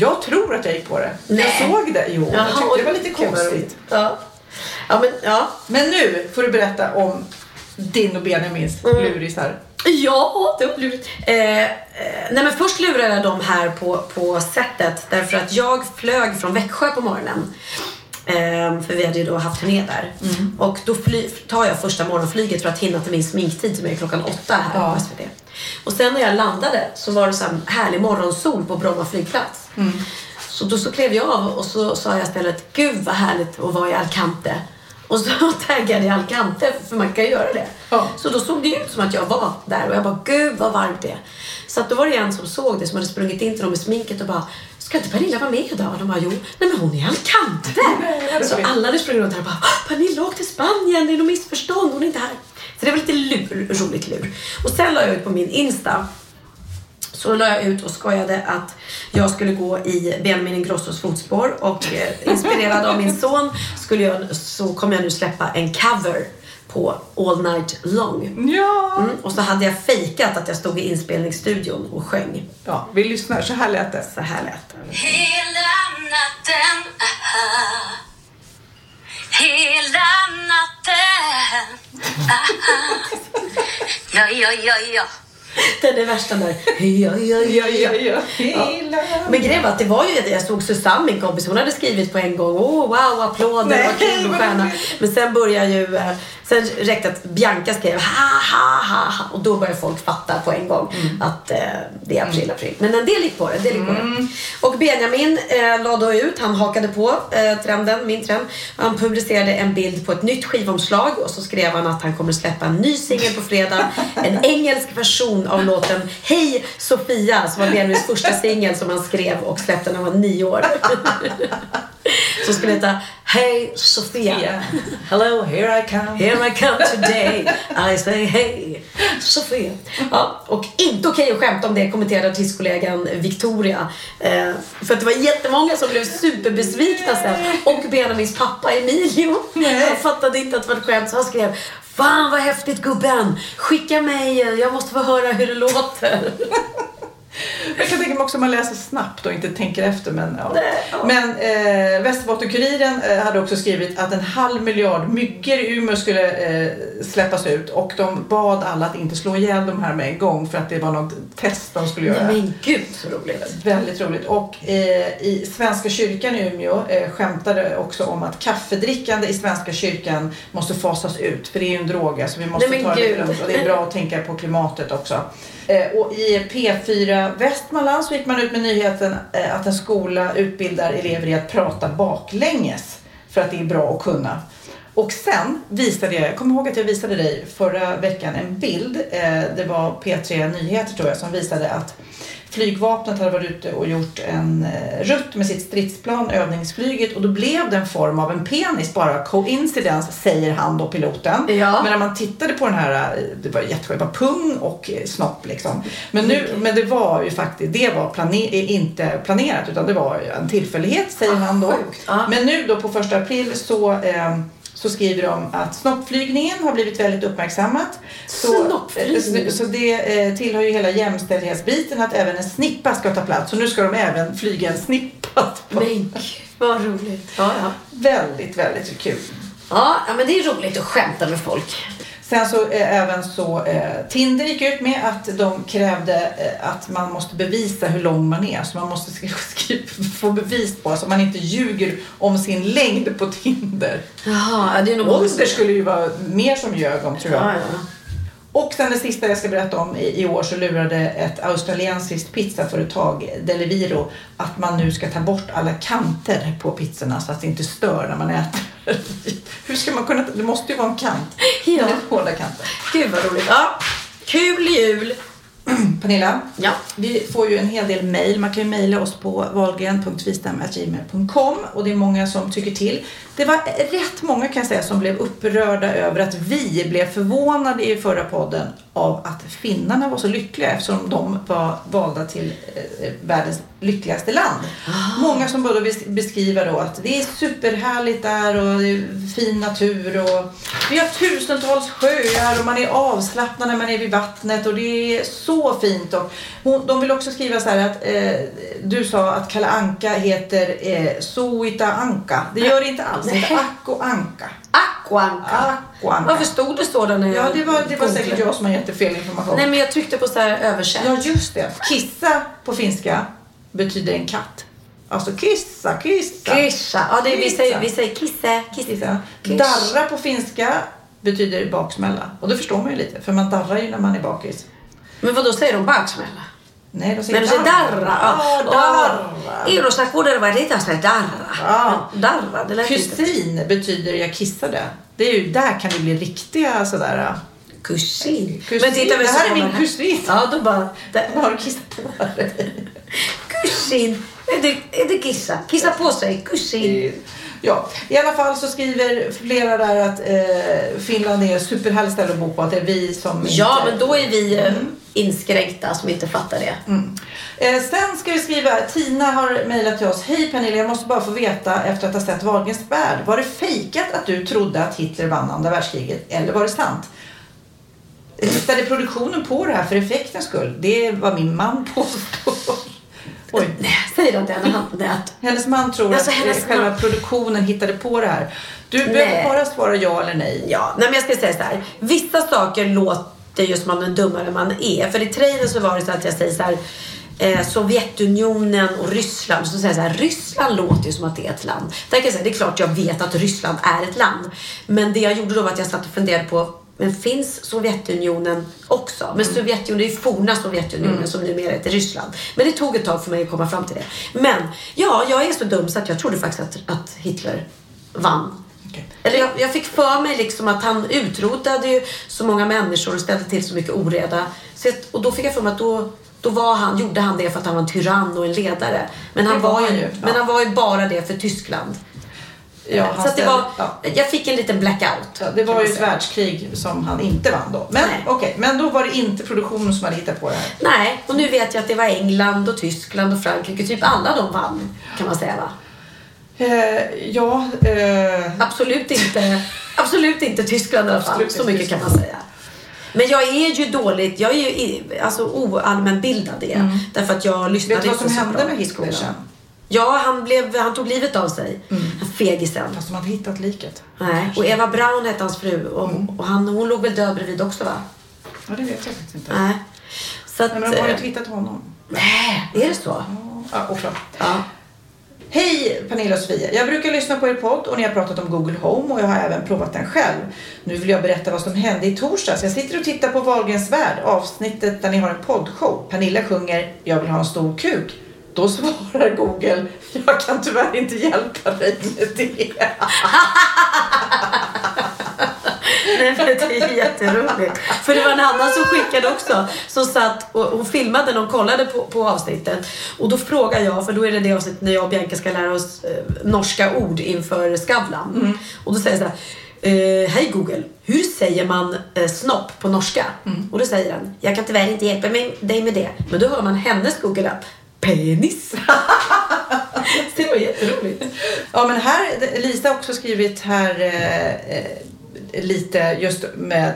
Jag tror att jag gick på det. Nej. Jag såg det. Jo, jag tyckte det var lite konstigt. Ja. Ja, men ja. Men nu får du berätta om din och Benjamins Mm. lurisar. Ja, det var lurigt. Eh, eh, nej men först lurade jag dem här på, på sättet därför att jag flög från Växjö på morgonen. Eh, för vi hade ju då haft turné där. Och då fly, tar jag första morgonflyget för att hinna till min sminktid som är klockan åtta här Ja. på SVT. Och sen när jag landade så var det så här härlig morgonsol på Bromma flygplats. Så då så klev jag av och så sa jag istället, gud vad härligt att vara i Alcante. Och så taggade jag Alcante, för man kan göra det. Ja. Så då såg det ut som att jag var där och jag bara, gud vad varmt det är. Så att då var det en som såg det som hade sprungit in till dem med sminket och bara, ska inte Pernilla vara med idag? Och de bara, jo, nej men hon är i Alcante. så alla hade sprungit runt här och bara, "Ah, Pernilla åkte till Spanien, det är något missförstånd, hon är inte här. Så det var lite lur, roligt lur. Och sen la jag ut på min Insta så la jag ut och skojade att jag skulle gå i Benjamin Ingrossos fotspår och eh, inspirerad av min son skulle jag, så kommer jag nu släppa en cover på All Night Long. Ja. Mm, och så hade jag fejkat att jag stod i inspelningsstudion och sjöng. ja, vi lyssnar. Så här lät det. Så här lät det. Hela natten, aha. Hela natten, aha. Ja, ja, ja, ja. Den är värsta där. Ja, ja, ja, ja. ja. Men grejen var att det var ju det. Jag såg Susanne, min kompis, hon hade skrivit på en gång. Åh, wow, applåder, vad kul och stjärna. Men sen börjar ju, eh, sen räckte att Bianca skrev ha, ha, ha, ha. Och då börjar folk fatta på en gång Mm. att eh, det är april, april. Men en del gick på det. Del gick på det. Och Benjamin eh, la då ut, han hakade på eh, trenden, min trend. Han publicerade en bild på ett nytt skivomslag och så skrev han att han kommer släppa en ny singel på fredag. En engelsk version av låten Hej Sofia som var Benjamins första singel som han skrev och släppte när han var nio år. som skulle heta Hej Sofia. Hello, here I come. Here I come today, I say hey, Sofia. Ja, och inte okej att skämta om det, kommenterade artistkollegan Victoria. Eh, för att det var jättemånga som blev superbesvikna sen. Och Benjamins pappa Emilio. Han fattade inte att det var ett skämt så han skrev Fan vad häftigt gubben! Skicka mig, jag måste få höra hur det låter. Jag kan tänka mig också om man läser snabbt och inte tänker efter. Men, ja. men eh, Västerbotten-Kuriren eh, hade också skrivit att en halv miljard myggor i Umeå skulle eh, släppas ut och de bad alla att inte slå ihjäl de här med en gång för att det var något test de skulle göra. Nej, men gud så roligt. Väldigt roligt. Och eh, i Svenska kyrkan i Umeå eh, skämtade också om att kaffedrickande i Svenska kyrkan måste fasas ut. För det är ju en drog, så vi måste Nej, ta det lugnt. Och det är bra att tänka på klimatet också. Eh, och i P4 Västmanland så gick man ut med nyheten eh, att en skola utbildar elever i att prata baklänges. För att det är bra att kunna. Och sen visade jag, jag kommer ihåg att jag visade dig förra veckan en bild. Eh, det var P3 Nyheter tror jag som visade att flygvapnet hade varit ute och gjort en eh, rutt med sitt stridsplan, övningsflyget och då blev det en form av en penis bara. Coincidence säger han då, piloten. Ja. Men när man tittade på den här, eh, det var jätteskönt, var pung och eh, snopp liksom. Men, nu, men det var ju faktiskt, det var plane, inte planerat utan det var en tillfällighet säger han då. sjukt. Ja. Men nu då på första april så eh, så skriver de att snoppflygningen har blivit väldigt uppmärksammat. Så, eh, så det eh, tillhör ju hela jämställdhetsbiten att även en snippa ska ta plats. Så nu ska de även flyga en snippa. Men vad roligt. Ja, ja. Väldigt, väldigt kul. Ja, men det är roligt att skämta med folk. Sen så eh, även så eh, Tinder gick ut med att de krävde eh, att man måste bevisa hur lång man är. Så man måste skri- skri- få bevis på så man inte ljuger om sin längd på Tinder. Jaha, ja, det är nog Ålder skulle ju vara mer som ljög om tror jag. Ja, ja. Och sen det sista jag ska berätta om i, i år så lurade ett australiensiskt pizzaföretag Deliviro att man nu ska ta bort alla kanter på pizzorna så att det inte stör när man äter. Hur ska man kunna, det måste ju vara en kant. Ja. Eller hårda kanter. Gud vad roligt. Ja, kul jul. Pernilla, Ja. vi får ju en hel del mejl. Man kan ju mejla oss på valgren.vistam.gmail.com och det är många som tycker till. Det var rätt många kan jag säga som blev upprörda över att vi blev förvånade i förra podden av att finnarna var så lyckliga eftersom de var valda till eh, världens lyckligaste land. Många som både bes- beskriver då att det är superhärligt där och det är fin natur och vi har tusentals sjöar och man är avslappnad när man är vid vattnet och det är så fint. Och hon, de vill också skriva så här att eh, du sa att Kalle Anka heter eh, Soita Anka. Det gör det inte alls. Det heter. Akko Anka. Aquanka. Akko Anka. Varför stod det så där när Ja, det var, det var säkert jag som har gett dig fel information. Nej, men jag tryckte på så här översätt. Ja, just det. Kissa på finska betyder en katt. Alltså kissa, kissa. Kissa. Ja, det vi, säger, vi säger kisse, kisse. Kissa. Kiss. Darra på finska betyder baksmälla. Och det förstår man ju lite, för man darrar ju när man är bakis. Men vad då säger de baksmälla? Nej, de säger Men du säger darra. Ja, darra. Kuuder var ritas med darra. Ja. Darra, det lät inte. Kusin betyder jag kissade. Det är ju, där kan det bli riktiga sådär... Kusin. Kusin. Men titta, Det här är min kusin. Ja, då bara... där- Vad du kissat på? Kusin. Är det, är det kissa? Kissa på sig. Kusin. Ja, i alla fall så skriver flera där att eh, Finland är ett superhärligt ställe att bo på. Att det är vi som Ja, inte... men då är vi eh, inskränkta som inte fattar det. Eh, sen ska vi skriva, Tina har mejlat till oss. Hej Pernilla, jag måste bara få veta efter att ha sett Wahlgrens värld. Var det fejkat att du trodde att Hitler vann andra världskriget eller var det sant? Hittade produktionen på det här för effektens skull. Det är vad min man påstår. Oj. Nej, säger de det han... Det att, Hennes man tror Alltså, att eh, själva man- produktionen hittade på det här. Du behöver bara svara ja eller nej. ja, nej, men jag ska säga så här. Vissa saker låter ju som man är dummare man är. För i trailern så var det så att jag säger så här. Eh, Sovjetunionen och Ryssland. Så säger jag så här, Ryssland låter ju som att det är ett land. Där kan jag säga, det är klart jag vet att Ryssland är ett land. Men det jag gjorde då var att jag satt och funderade på men finns Sovjetunionen också? Men Sovjetunionen, det är ju forna Sovjetunionen som numera heter Ryssland. Men det tog ett tag för mig att komma fram till det. Men ja, jag är så dum så att jag trodde faktiskt att, att Hitler vann. Okej. Eller jag, jag fick för mig liksom att han utrotade ju så många människor och ställde till så mycket oreda. Så, att- och då fick jag för mig att då, då var han, gjorde han det för att han var en tyrann och en ledare. Men han, var var, ju, ju, men ja. han var ju bara det för Tyskland. Ja, han så att det ställde- var, ja. jag fick en liten blackout. Ja, det var ju ett världskrig som han inte vann då. Men Nej. okej, men då var det inte produktionen som hade hittat på det här. Nej, och nu vet jag att det var England och Tyskland och Frankrike. Typ alla de vann, kan man säga va? Eh, ja, eh, Absolut inte, absolut inte Tyskland i alla fall. Så inte mycket kan man Tyskland. säga. Men jag är ju dåligt, jag är ju i- alltså oallmänbildad är jag. Därför att jag lyssnade Vet du vad inte som så hände bra med i Hitler sen? Ja, han, blev, han tog livet av sig. Han Fegisen. Fast de hade hittat liket. Nej. Och Eva Braun hette hans fru och, och han, hon låg väl död bredvid också va? Ja, det vet jag faktiskt inte. Nej. Så att, Nej, men de har ju eh, inte hittat honom. Nej, är det så? Ja, oklart. Ja. Hej Pernilla och Sofia. Jag brukar lyssna på er podd och ni har pratat om Google Home och jag har även provat den själv. Nu vill jag berätta vad som hände i torsdags. Jag sitter och tittar på Wahlgrens värld, avsnittet där ni har en poddshow. Pernilla sjunger Jag vill ha en stor kuk. Då svarar Google Jag kan tyvärr inte hjälpa dig med det. Nej, men det är jätteroligt. För det var en annan som skickade också. Som satt och, och filmade när de kollade på, på avsnittet. Och då frågar jag, för då är det det avsnittet när jag och Bianca ska lära oss eh, norska ord inför Skavlan. Och då säger jag så här. Eh, Hej Google, hur säger man eh, snopp på norska? Och då säger den, jag kan tyvärr inte hjälpa mig, dig med det. Men då hör man hennes Google-app, penis. Det var jätteroligt. Ja men här, Lisa har också skrivit här eh, eh, lite just med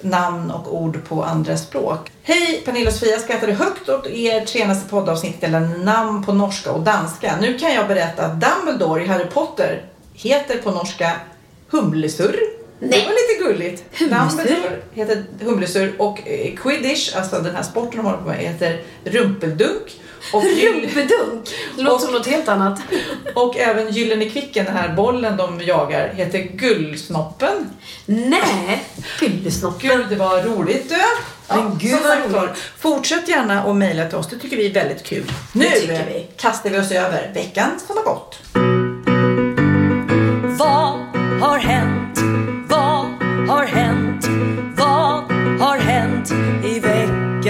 namn och ord på andra språk. Hej Pernilla och Sofia, skrattade högt åt er senaste poddavsnitt eller namn på norska och danska. Nu kan jag berätta att Dumbledore i Harry Potter heter på norska Humlesur. Det Nej. var lite gulligt. Humlesur? Heter Humlesur och eh, Quidditch, alltså den här sporten de håller på med, heter Rumpeldunk. Och Rumpedunk. Det låter som något helt annat. och även Gyllene Kvicken, den här bollen de jagar, heter Gullsnoppen. Nej, fyllesnoppen. Gud, det var roligt du. Men gud, vad roligt. fortsätt gärna och mejla till oss, det tycker vi är väldigt kul. Nu vi. kastar vi oss över veckan som har gått. Vad har hänt? Har hänt? Vad har hänt i veckan?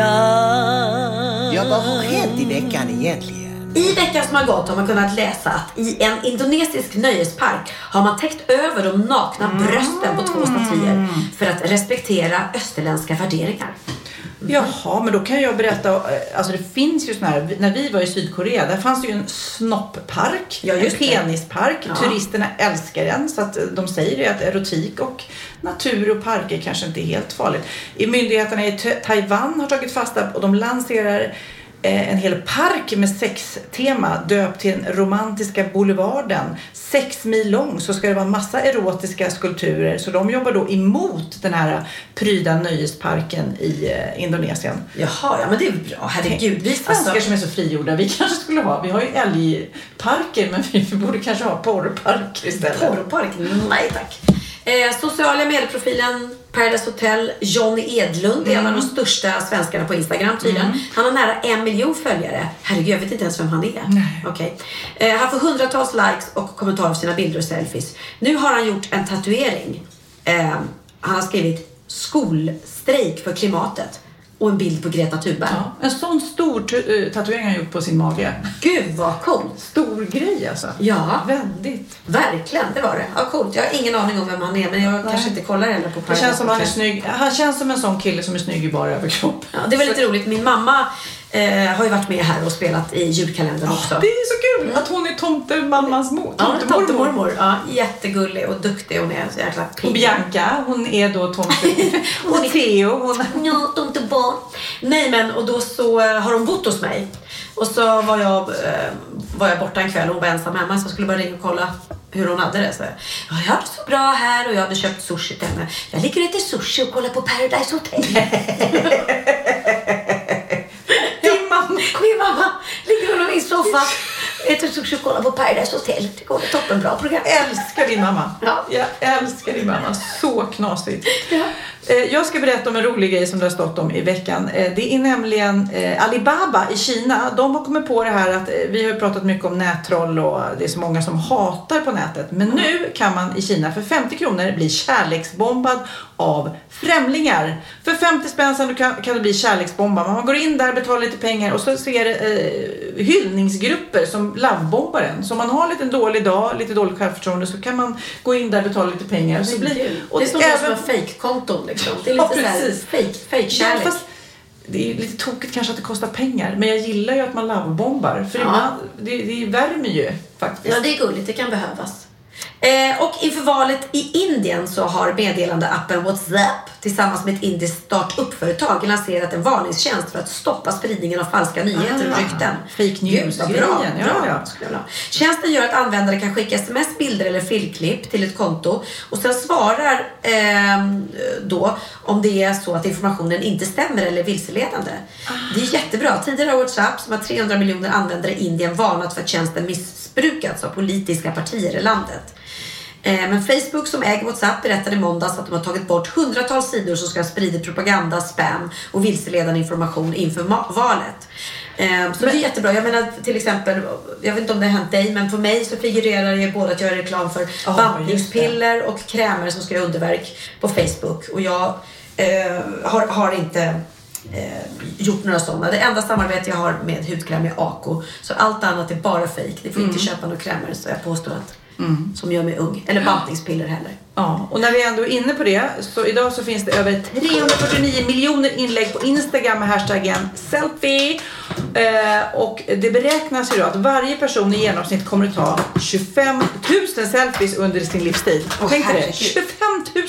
Ja, vad har hänt i veckan egentligen? I veckan som har gått har man kunnat läsa att i en indonesisk nöjespark har man täckt över de nakna brösten på två statyer för att respektera österländska värderingar. Jaha, men då kan jag berätta, eh, alltså det finns ju såna här, när vi var i Sydkorea, där fanns det ju en snopppark, Ja, just en penispark. Ja. Turisterna älskar den, så att eh, de säger ju att erotik och natur och parker kanske inte är helt farligt. I myndigheterna i Taiwan har tagit fasta och de lanserar en hel park med sextema döpt till den romantiska boulevarden. Sex mil lång så ska det vara massa erotiska skulpturer. Så de jobbar då emot den här pryda nöjesparken i eh, Indonesien. Jaha, ja men det är bra. Herregud. Vi svenskar Alltså, som är så frigjorda, vi kanske skulle ha, vi har ju älgparker men vi borde kanske ha porrparker istället. porrpark? Nej tack. Eh, sociala medieprofilen Paradise Hotel, Johnny Edlund är en av de största svenskarna på Instagram tydligen. Han har nära en miljon följare. Herregud, jag vet inte ens vem han är. Nej. Okej. Eh, han får hundratals likes och kommentarer på sina bilder och selfies. Nu har han gjort en tatuering. Eh, han har skrivit skolstrejk för klimatet och en bild på Greta Thunberg. Ja, en sån stor eh, tatuering har han gjort på sin mage. Gud vad coolt! Stor grej alltså. Ja. Väldigt. Verkligen, det var det. Ja, coolt. Jag har ingen aning om vem han är men jag kanske inte kollar heller på Det Paradise känns som han är snygg. Han känns som en sån kille som är snygg i bara överkropp. Ja, det var lite roligt. Min mamma eh, har ju varit med här och spelat i julkalendern också. Det är så kul att hon är tomtemammans mor. Ja, tomtemormor. tomtemormor. Ja, jättegullig och duktig. Hon är så jäkla pigg. Och Bianca, hon är då tomte. Hon är- och Theo, hon... Ja, tomtebarn. Nej men, och då så eh, har hon bott hos mig. Och så var jag, eh, var jag borta en kväll och hon var ensam hemma så jag skulle bara ringa och kolla hur hon hade det. Så jag, ja, jag har det så bra här och jag hade köpt sushi till henne. Jag ligger och äter sushi och kollar på Paradise Hotel. Din mamma. Min mamma soffa, äter sushi och kollar på Paradise Hotel. Det går ett toppenbra program. älskar din mamma. Ja. Jag älskar din mamma. Så knasigt. Eh, Jag ska berätta om en rolig grej som det har stått om i veckan. Eh, Det är nämligen eh, Alibaba i Kina. De har kommit på det här att eh, vi har pratat mycket om nättroll och det är så många som hatar på nätet. Men nu kan man i Kina för 50 kronor bli kärleksbombad av främlingar. För 50 spänn sen kan, kan du bli kärleksbombad. Man går in där, betalar lite pengar och så ser det eh, hyllningsgrupper som lovebombar en. Så om man har lite en dålig dag, lite dåligt självförtroende så kan man gå in där, betala lite pengar. Så blir, det är som även- har fejkkonton liksom. Det är Ja, lite såhär precis. fake, fake Ja, kärlek. fast det är lite tokigt kanske att det kostar pengar. Men jag gillar ju att man lovebombar. För Ja. ibland, det, det värmer ju faktiskt. Ja, det är gulligt. Det kan behövas. Eh, och inför valet i Indien så har meddelandeappen WhatsApp tillsammans med ett indiskt startup-företag lanserat en varningstjänst för att stoppa spridningen av falska nyheter och Ah, rykten. fake Gud, vad bra. ja, bra ja. ha. Tjänsten gör att användare kan skicka sms, bilder eller filmklipp till ett konto och sen svarar ehm, då om det är så att informationen inte stämmer eller är vilseledande. Det är jättebra. Tidigare har WhatsApp som har 300 miljoner användare i Indien varnat för att tjänsten missbrukats av politiska partier i landet. Eh, Men Facebook som äger WhatsApp berättade i måndags att de har tagit bort hundratals sidor som ska ha spridit propaganda, spam och vilseledande information inför valet. Eh, Så det är jättebra. Jag menar till exempel, jag vet inte om det har hänt dig, men för mig så figurerar ju både att göra reklam för Ja, bantningspiller och krämer som ska göra underverk på Facebook. Och jag eh, har, har inte eh, gjort några sådana. Det enda samarbete jag har med hudkräm är Ako. Så allt annat är bara fejk. Ni får inte köpa några krämer så jag påstår att som gör mig ung. Eller bantningspiller heller. Ja, och när vi ändå är inne på det så idag så finns det över 349 miljoner inlägg på Instagram med hashtaggen selfie. Eh, och det beräknas ju då att varje person i genomsnitt kommer att ta 25 000 selfies under sin livstid. Åh, Tänk dig det, herregud. 25 000!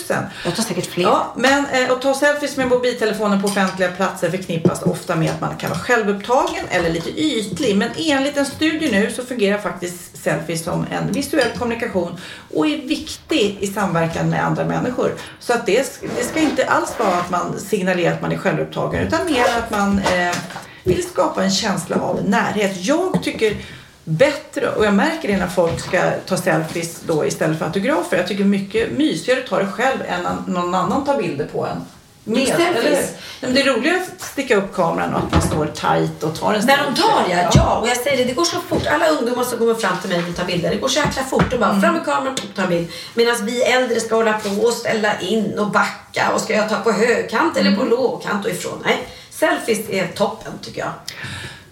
Jag tar säkert fler. Ja, men eh, att ta selfies med mobiltelefonen på offentliga platser förknippas ofta med att man kan vara självupptagen eller lite ytlig. Men enligt en studie nu så fungerar faktiskt selfies som en visuell kommunikation och är viktig i samverkan med andra människor. Så att det, det ska inte alls vara att man signalerar att man är självupptagen utan mer att man eh, vill skapa en känsla av närhet. Jag tycker bättre och jag märker det när folk ska ta selfies då istället för autografer. Jag tycker mycket mysigare att ta det själv än att någon annan tar bilder på en. Med, eller men det är roligare att sticka upp kameran och att man står tight och tar en När de tar ja, ja. Och jag säger det, det går så fort. Alla ungdomar som kommer fram till mig och vill ta bilder, det går så jäkla fort. De bara fram med kameran och ta en bild. Medan vi äldre ska hålla på och ställa in och backa. Och ska jag ta på högkant eller på lågkant och ifrån? Nej, selfies är toppen tycker jag.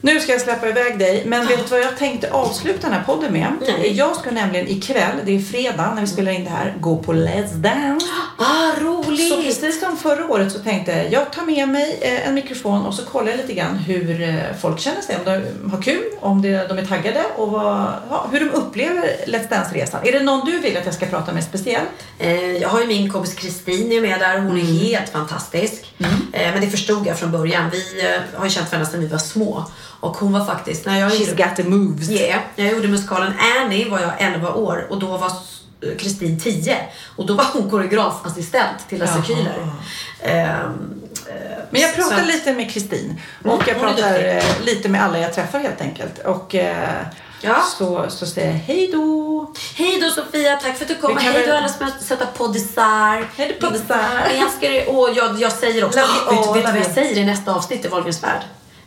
Nu ska jag släppa iväg dig, men vet du vad jag tänkte avsluta den här podden med? Nej. Jag ska nämligen ikväll, det är fredag när vi spelar in det här, gå på Let's Dance. Ah, roligt! Så precis som förra året så tänkte jag, jag tar med mig eh, en mikrofon och så kollar jag lite grann hur eh, folk känner sig. Om de har kul, om de är taggade och vad, ja, hur de upplever Let's Dance-resan. Är det någon du vill att jag ska prata med speciellt? Eh, Jag har ju min kompis Kristin med där. Hon är helt fantastisk. Eh, Men det förstod jag från början. Vi har ju känt varandra sedan vi var små. Och hon var faktiskt, när jag She's got the moves. Yeah. Jag gjorde musikalen Annie var jag 11 år och då var Kristin 10. Och då var hon koreografassistent till Lasse. Kühler. Eh, Men jag pratar att- lite med Kristin Mm, och jag pratar eh, lite med alla jag träffar helt enkelt. Och eh, Ja. så, så säger jag hej då. Hej då Sofia, tack för att du kom. Hej då väl- alla små söta poddisar. Hej då, poddisar. Jag älskar er. Och jag, jag säger också, vet, du vad jag säger i nästa avsnitt i Wahlgrens värld?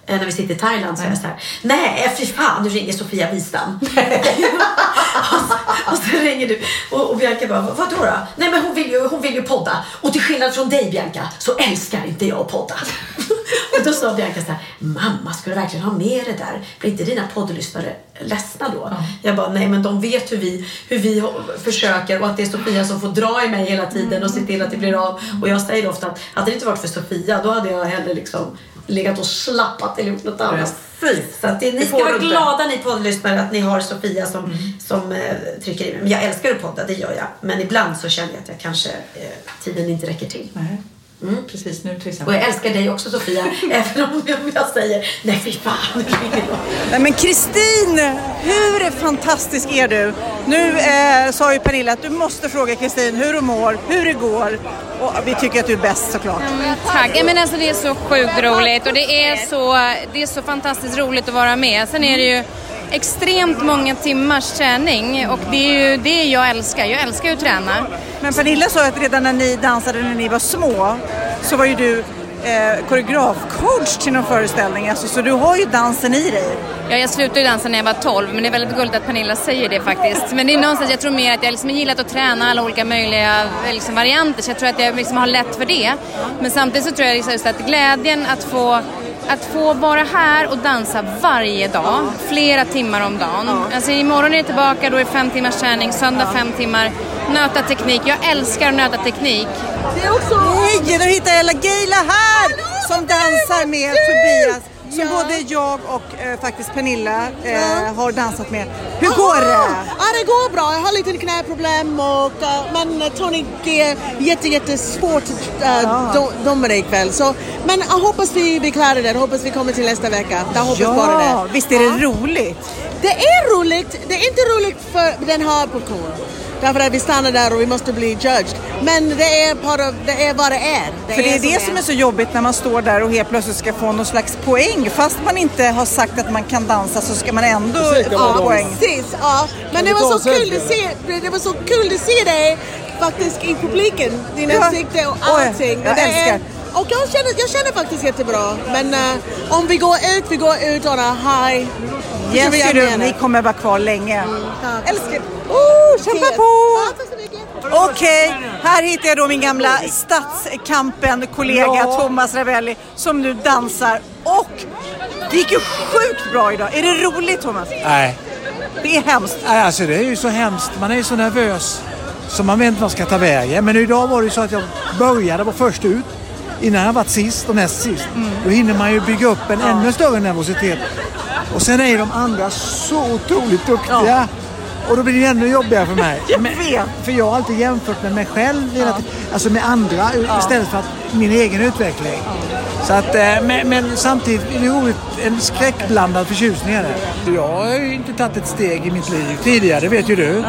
Eh, När vi sitter i Thailand så är jag så här. Nej, fy fan, nu ringer Sofia Wistam. och, så, och så ringer du och, och Bianca bara, "Vad- vadå då? Nej men hon vill, ju, hon vill ju podda. Och till skillnad från dig Bianca så älskar inte jag att podda. och då sa Bianca så här, mamma ska du verkligen ha med det där? Blir inte dina poddlyssnare ledsna då? Jag bara, nej men de vet hur vi, hur vi försöker och att det är Sofia som får dra i mig hela tiden och se till att det blir av. Och jag säger ofta att hade det inte varit för Sofia då hade jag hellre liksom legat och slappat eller gjort något annat. Precis. Så att det, ni Det ska vara inte. glada ni poddlyssnare att ni har Sofia som, som eh, trycker i mig. Men jag älskar att podda, det gör jag. Men ibland så känner jag att jag kanske eh, tiden inte räcker till. Nej. Mm. Precis nu till Och exempel. jag älskar dig också Sofia, även om jag, säger nej fy fan. Nej men Kristin, hur fantastisk är du? Nu eh, sa ju Pernilla att du måste fråga Kristin hur hon mår, hur det går. Och vi tycker att du är bäst såklart. Tack. Ja, Men alltså det är så sjukt roligt och det är så, det är så fantastiskt roligt att vara med. Sen är det ju extremt många timmars träning och det är ju det jag älskar. Jag älskar ju att träna. Men Pernilla sa att redan när ni dansade när ni var små så var ju du eh, koreografcoach till någon föreställning. Alltså, så du har ju dansen i dig. Ja, jag slutade ju dansa när jag var 12 men det är väldigt gulligt att Pernilla säger det faktiskt. Men det är någonstans, jag tror mer att jag liksom gillat att träna alla olika möjliga liksom, varianter så jag tror att jag liksom har lätt för det. Men samtidigt så tror jag liksom att glädjen att få att få vara här och dansa varje dag, flera timmar om dagen. Alltså imorgon är det tillbaka, då är det fem timmars träning, söndag fem timmar. Nöta teknik, jag älskar att nöta teknik. Det är också... Hej, nu hittar jag Ella Geila här som dansar med Tobias. Som både jag och eh, faktiskt Pernilla eh, har dansat med. Hur går det? Ja, det går bra. Jag har lite knäproblem och eh, men Tony är jätte, jättesvårt uh, do, domare ikväll. Så, men jag hoppas vi, klarar det. Jag hoppas vi kommer till nästa vecka. Jag hoppas Ja, bara det. visst är det roligt? Det är roligt. Det är inte roligt för den här publiken. Därför att vi stannar där och vi måste bli judged. Men det är, part of, det är vad det är. För det är det som är så jobbigt när man står där och helt plötsligt ska få någon slags poäng. Fast man inte har sagt att man kan dansa så ska man ändå få poäng. Precis, ja. Men det var, så kul att se, det var så kul att se dig faktiskt i publiken. Din Ja. ansikte och Oj, allting. jag Det är- älskar. Och jag känner, jag känner faktiskt jättebra. Men eh, om vi går ut, vi går ut on a high. Det är jag Yes, du, ni kommer vara kvar länge. Tack. Älskar. Oh, kämpa på! Ja. Okej, här hittar jag då min gamla Stadskampen-kollega Ja. Thomas Ravelli som nu dansar och det gick ju sjukt bra idag. Är det roligt Thomas? Nej. Det är hemskt. Nej, alltså det är ju så hemskt. Man är ju så nervös. Så man vet inte vad man ska ta vägen. Men idag var det ju så att jag började, var först ut. Innan jag varit sist och näst sist. Då hinner man ju bygga upp en ännu större nervositet. Och sen är de andra så otroligt duktiga. Och då blir det ännu jobbigare för mig. Jag vet. För jag har alltid jämfört med mig själv, tiden. alltså med andra istället för att min egen utveckling. Så att, eh, men, men samtidigt är det roligt, en skräckblandad förtjusning är det. Jag har ju inte tagit ett steg i mitt liv tidigare, det vet ju du.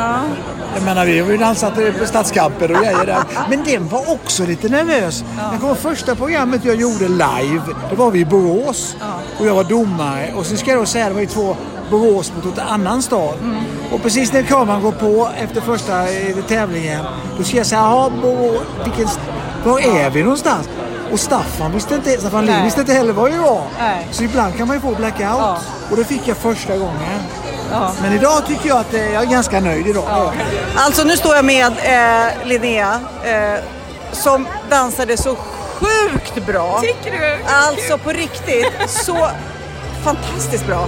Jag menar, vi har ju dansat på Stadskampen och grejer där. Men den var också lite nervös. Jag kommer första programmet jag gjorde live, det var vi i Borås. Och jag var domare. Och sen ska jag då säga, det var ju två Borås mot en annan stad. Och precis när kameran går på efter första eh, tävlingen, då ska jag säga, jaha, Borås, vilken, var är vi någonstans? Och Staffan visste inte, Staffan Lind visste inte heller var jag var. Nej. Så ibland kan man ju få blackout. Och det fick jag första gången. Ja. Men idag tycker jag att eh, jag är ganska nöjd idag. Alltså nu står jag med eh, Linnea eh, som dansade så sjukt bra. Tycker du? Alltså på riktigt så fantastiskt bra.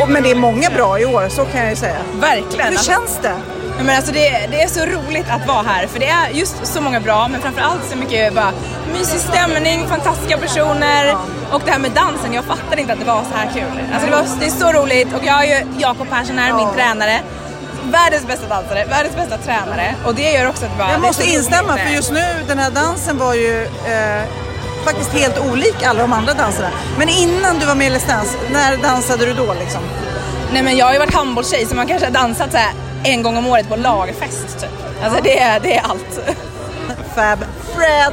Och, men det är många bra i år, så kan jag ju säga. Verkligen. Hur känns det? Men alltså det, det är så roligt att vara här för det är just så många bra men framförallt så mycket bara mysig stämning, fantastiska personer och det här med dansen, jag fattade inte att det var så här kul. Alltså det, var, det är så roligt och jag har ju Jakob Persson här, min tränare. Världens bästa dansare, världens bästa tränare och det gör också att bara, Jag det måste instämma för just nu, den här dansen var ju eh, faktiskt helt olik alla de andra danserna. Men innan du var med i Let's Dance, när dansade du då liksom? Nej men jag har ju varit handbollstjej så man kanske har dansat så här en gång om året på lagfest typ. Alltså det, är- det är allt. Fab Fred,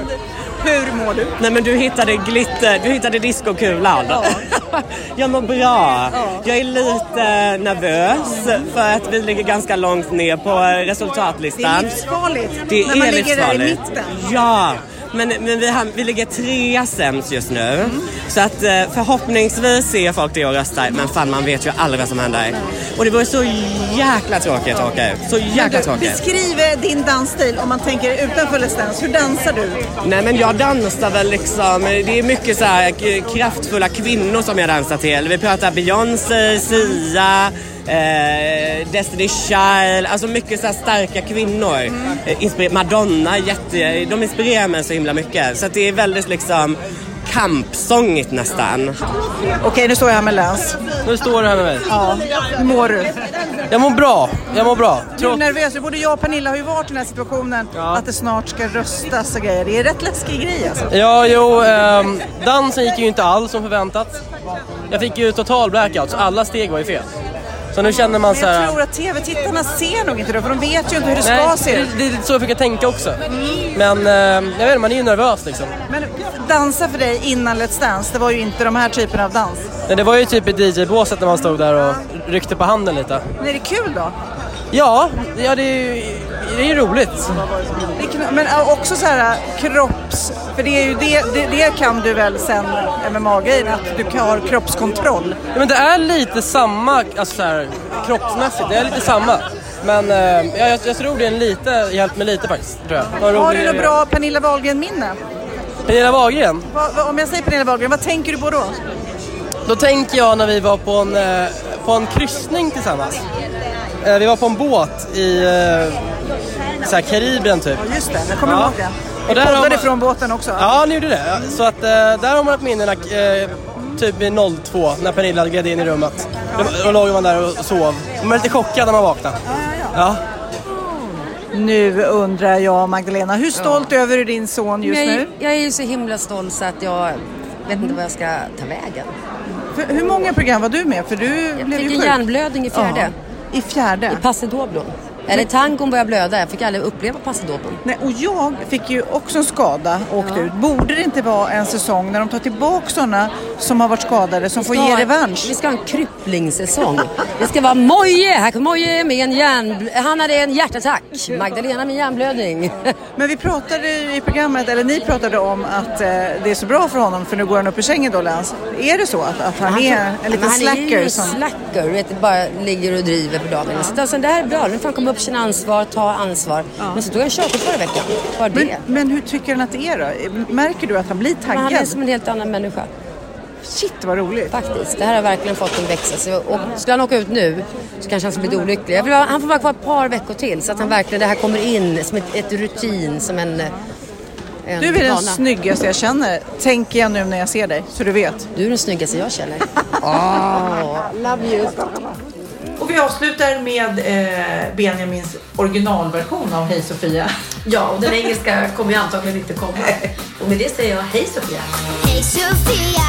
hur mår du? Nej men du hittade glitter, du hittade discokulan. jag mår bra. Jag är lite nervös för att vi ligger ganska långt ner på resultatlistan. Det är livsfarligt Det när man är ligger där i mitten. Ja, men, men vi, har, vi ligger trea sämst just nu. Mm. Så att eh, förhoppningsvis ser folk det och röstar. Men fan man vet ju aldrig vad som händer. Och det vore så jäkla tråkigt att åka ut. Så jäkla tråkigt. Beskriv din dansstil om man tänker utanför Let's Dance. Hur dansar du? Nej men jag dansar väl liksom, det är mycket så här kraftfulla kvinnor som jag dansar till. Vi pratar Beyoncé, Sia, eh, Destiny Child, alltså mycket så här starka kvinnor. Eh, inspir- Madonna, jätte, de inspirerar mig så himla mycket. Så att det är väldigt liksom kampsångigt nästan. Okej, nu står jag här med Lance. Nu står du här med mig. Ja, hur mår du? Jag mår bra. Jag mår bra. Du är nervös. Både jag och Pernilla har ju varit i den här situationen att det snart ska röstas och grejer. Det är rätt läskig grej alltså. Ja, jo, ehm, dansen gick ju inte alls som förväntat. Jag fick ju total blackout, så alla steg var ju fel. Så nu känner man så här... jag tror att tv-tittarna ser nog inte det, för de vet ju inte hur det ska Nej, se det, ut. det är lite så jag försöker tänka också. Men ehm, jag vet inte, man är ju nervös liksom. Men dansa för dig innan Let's Dance, det var ju inte de här typerna av dans. Men det var ju typ i DJ-båset när man stod där och ryckte på handen lite. Men är det kul då? Ja, ja det är ju det är ju roligt. Men äh, också så här kropps... För det, är ju det, det, det kan du väl sen MMA-grejen, att du har kroppskontroll. Ja, men det är lite samma, alltså så här, kroppsmässigt, det är lite samma. Men eh, ja, jag, jag tror det är en lite, hjälpt mig lite faktiskt. Tror jag. Har du något bra Pernilla Wahlgren-minne? Pernilla Wahlgren? Vad- vad- Om jag säger Pernilla Wahlgren, vad tänker du på då? Då tänker jag när vi var på en, eh, på en kryssning tillsammans. Eh, Vi var på en båt i så här Karibien typ. Ja, just det, jag kommer ihåg det. Vi Och där poddade man- från båten också. Ja, ni gjorde det. Så att eh, där har man ett minnen. Eh, typ vid 02 när Pernilla gled in i rummet. Då, då låg man där och sov. Man är lite chockad när man vaknar. Ja. Nu undrar jag Magdalena, hur stolt över du din son just jag, nu? Jag är ju så himla stolt så att jag vet inte vad jag ska ta vägen. För, hur många program var du med? För du Jag blev ju fick en sjuk. hjärnblödning i fjärde. Ja, I fjärde? I Passidoblon. Eller tangon började blöda. Jag fick aldrig uppleva Passidoblon. Nej, och jag fick ju också en skada och åkte ut. Borde det inte vara en säsong när de tar tillbaka sådana som har varit skadade som får ge revansch? Vi ska ha en krypplingssäsong. det ska vara Moje! Här kommer Moje med en hjärn... Han hade en hjärtattack. Magdalena med hjärnblödning. Men vi pratade i programmet, eller ni pratade om att eh, det är så bra för honom för nu går han upp ur sängen då Lance. Är det så att, att han, är en liten Men han är ju slacker? som... slacker, du vet, bara ligger och driver på dagarna. Så alltså, det här är bra, nu får han komma upp sina ansvar, ta ansvar. Men så tog han körkort förra veckan. Bara det. Men, men hur tycker han att det är då? Märker du att han blir Men han är taggad? som en helt annan människa. Shit vad roligt. Faktiskt. Det här har verkligen fått en växa. Så, och skulle han åka ut nu så kanske han skulle bli olycklig. Han får vara kvar ett par veckor till så att han verkligen, det här kommer in som ett, ett rutin, som en, en Du är den vana. snyggaste jag känner, tänker jag nu när jag ser dig, så du vet. Du är den snyggaste jag känner. oh, love you. Och vi avslutar med eh, Benjamins originalversion av Hej Sofia. Ja, och den engelska kommer ju antagligen inte komma. Och med det säger jag hej Sofia. Hej Sofia,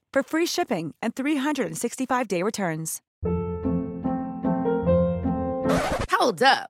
for free shipping and 365-day returns. Hold up.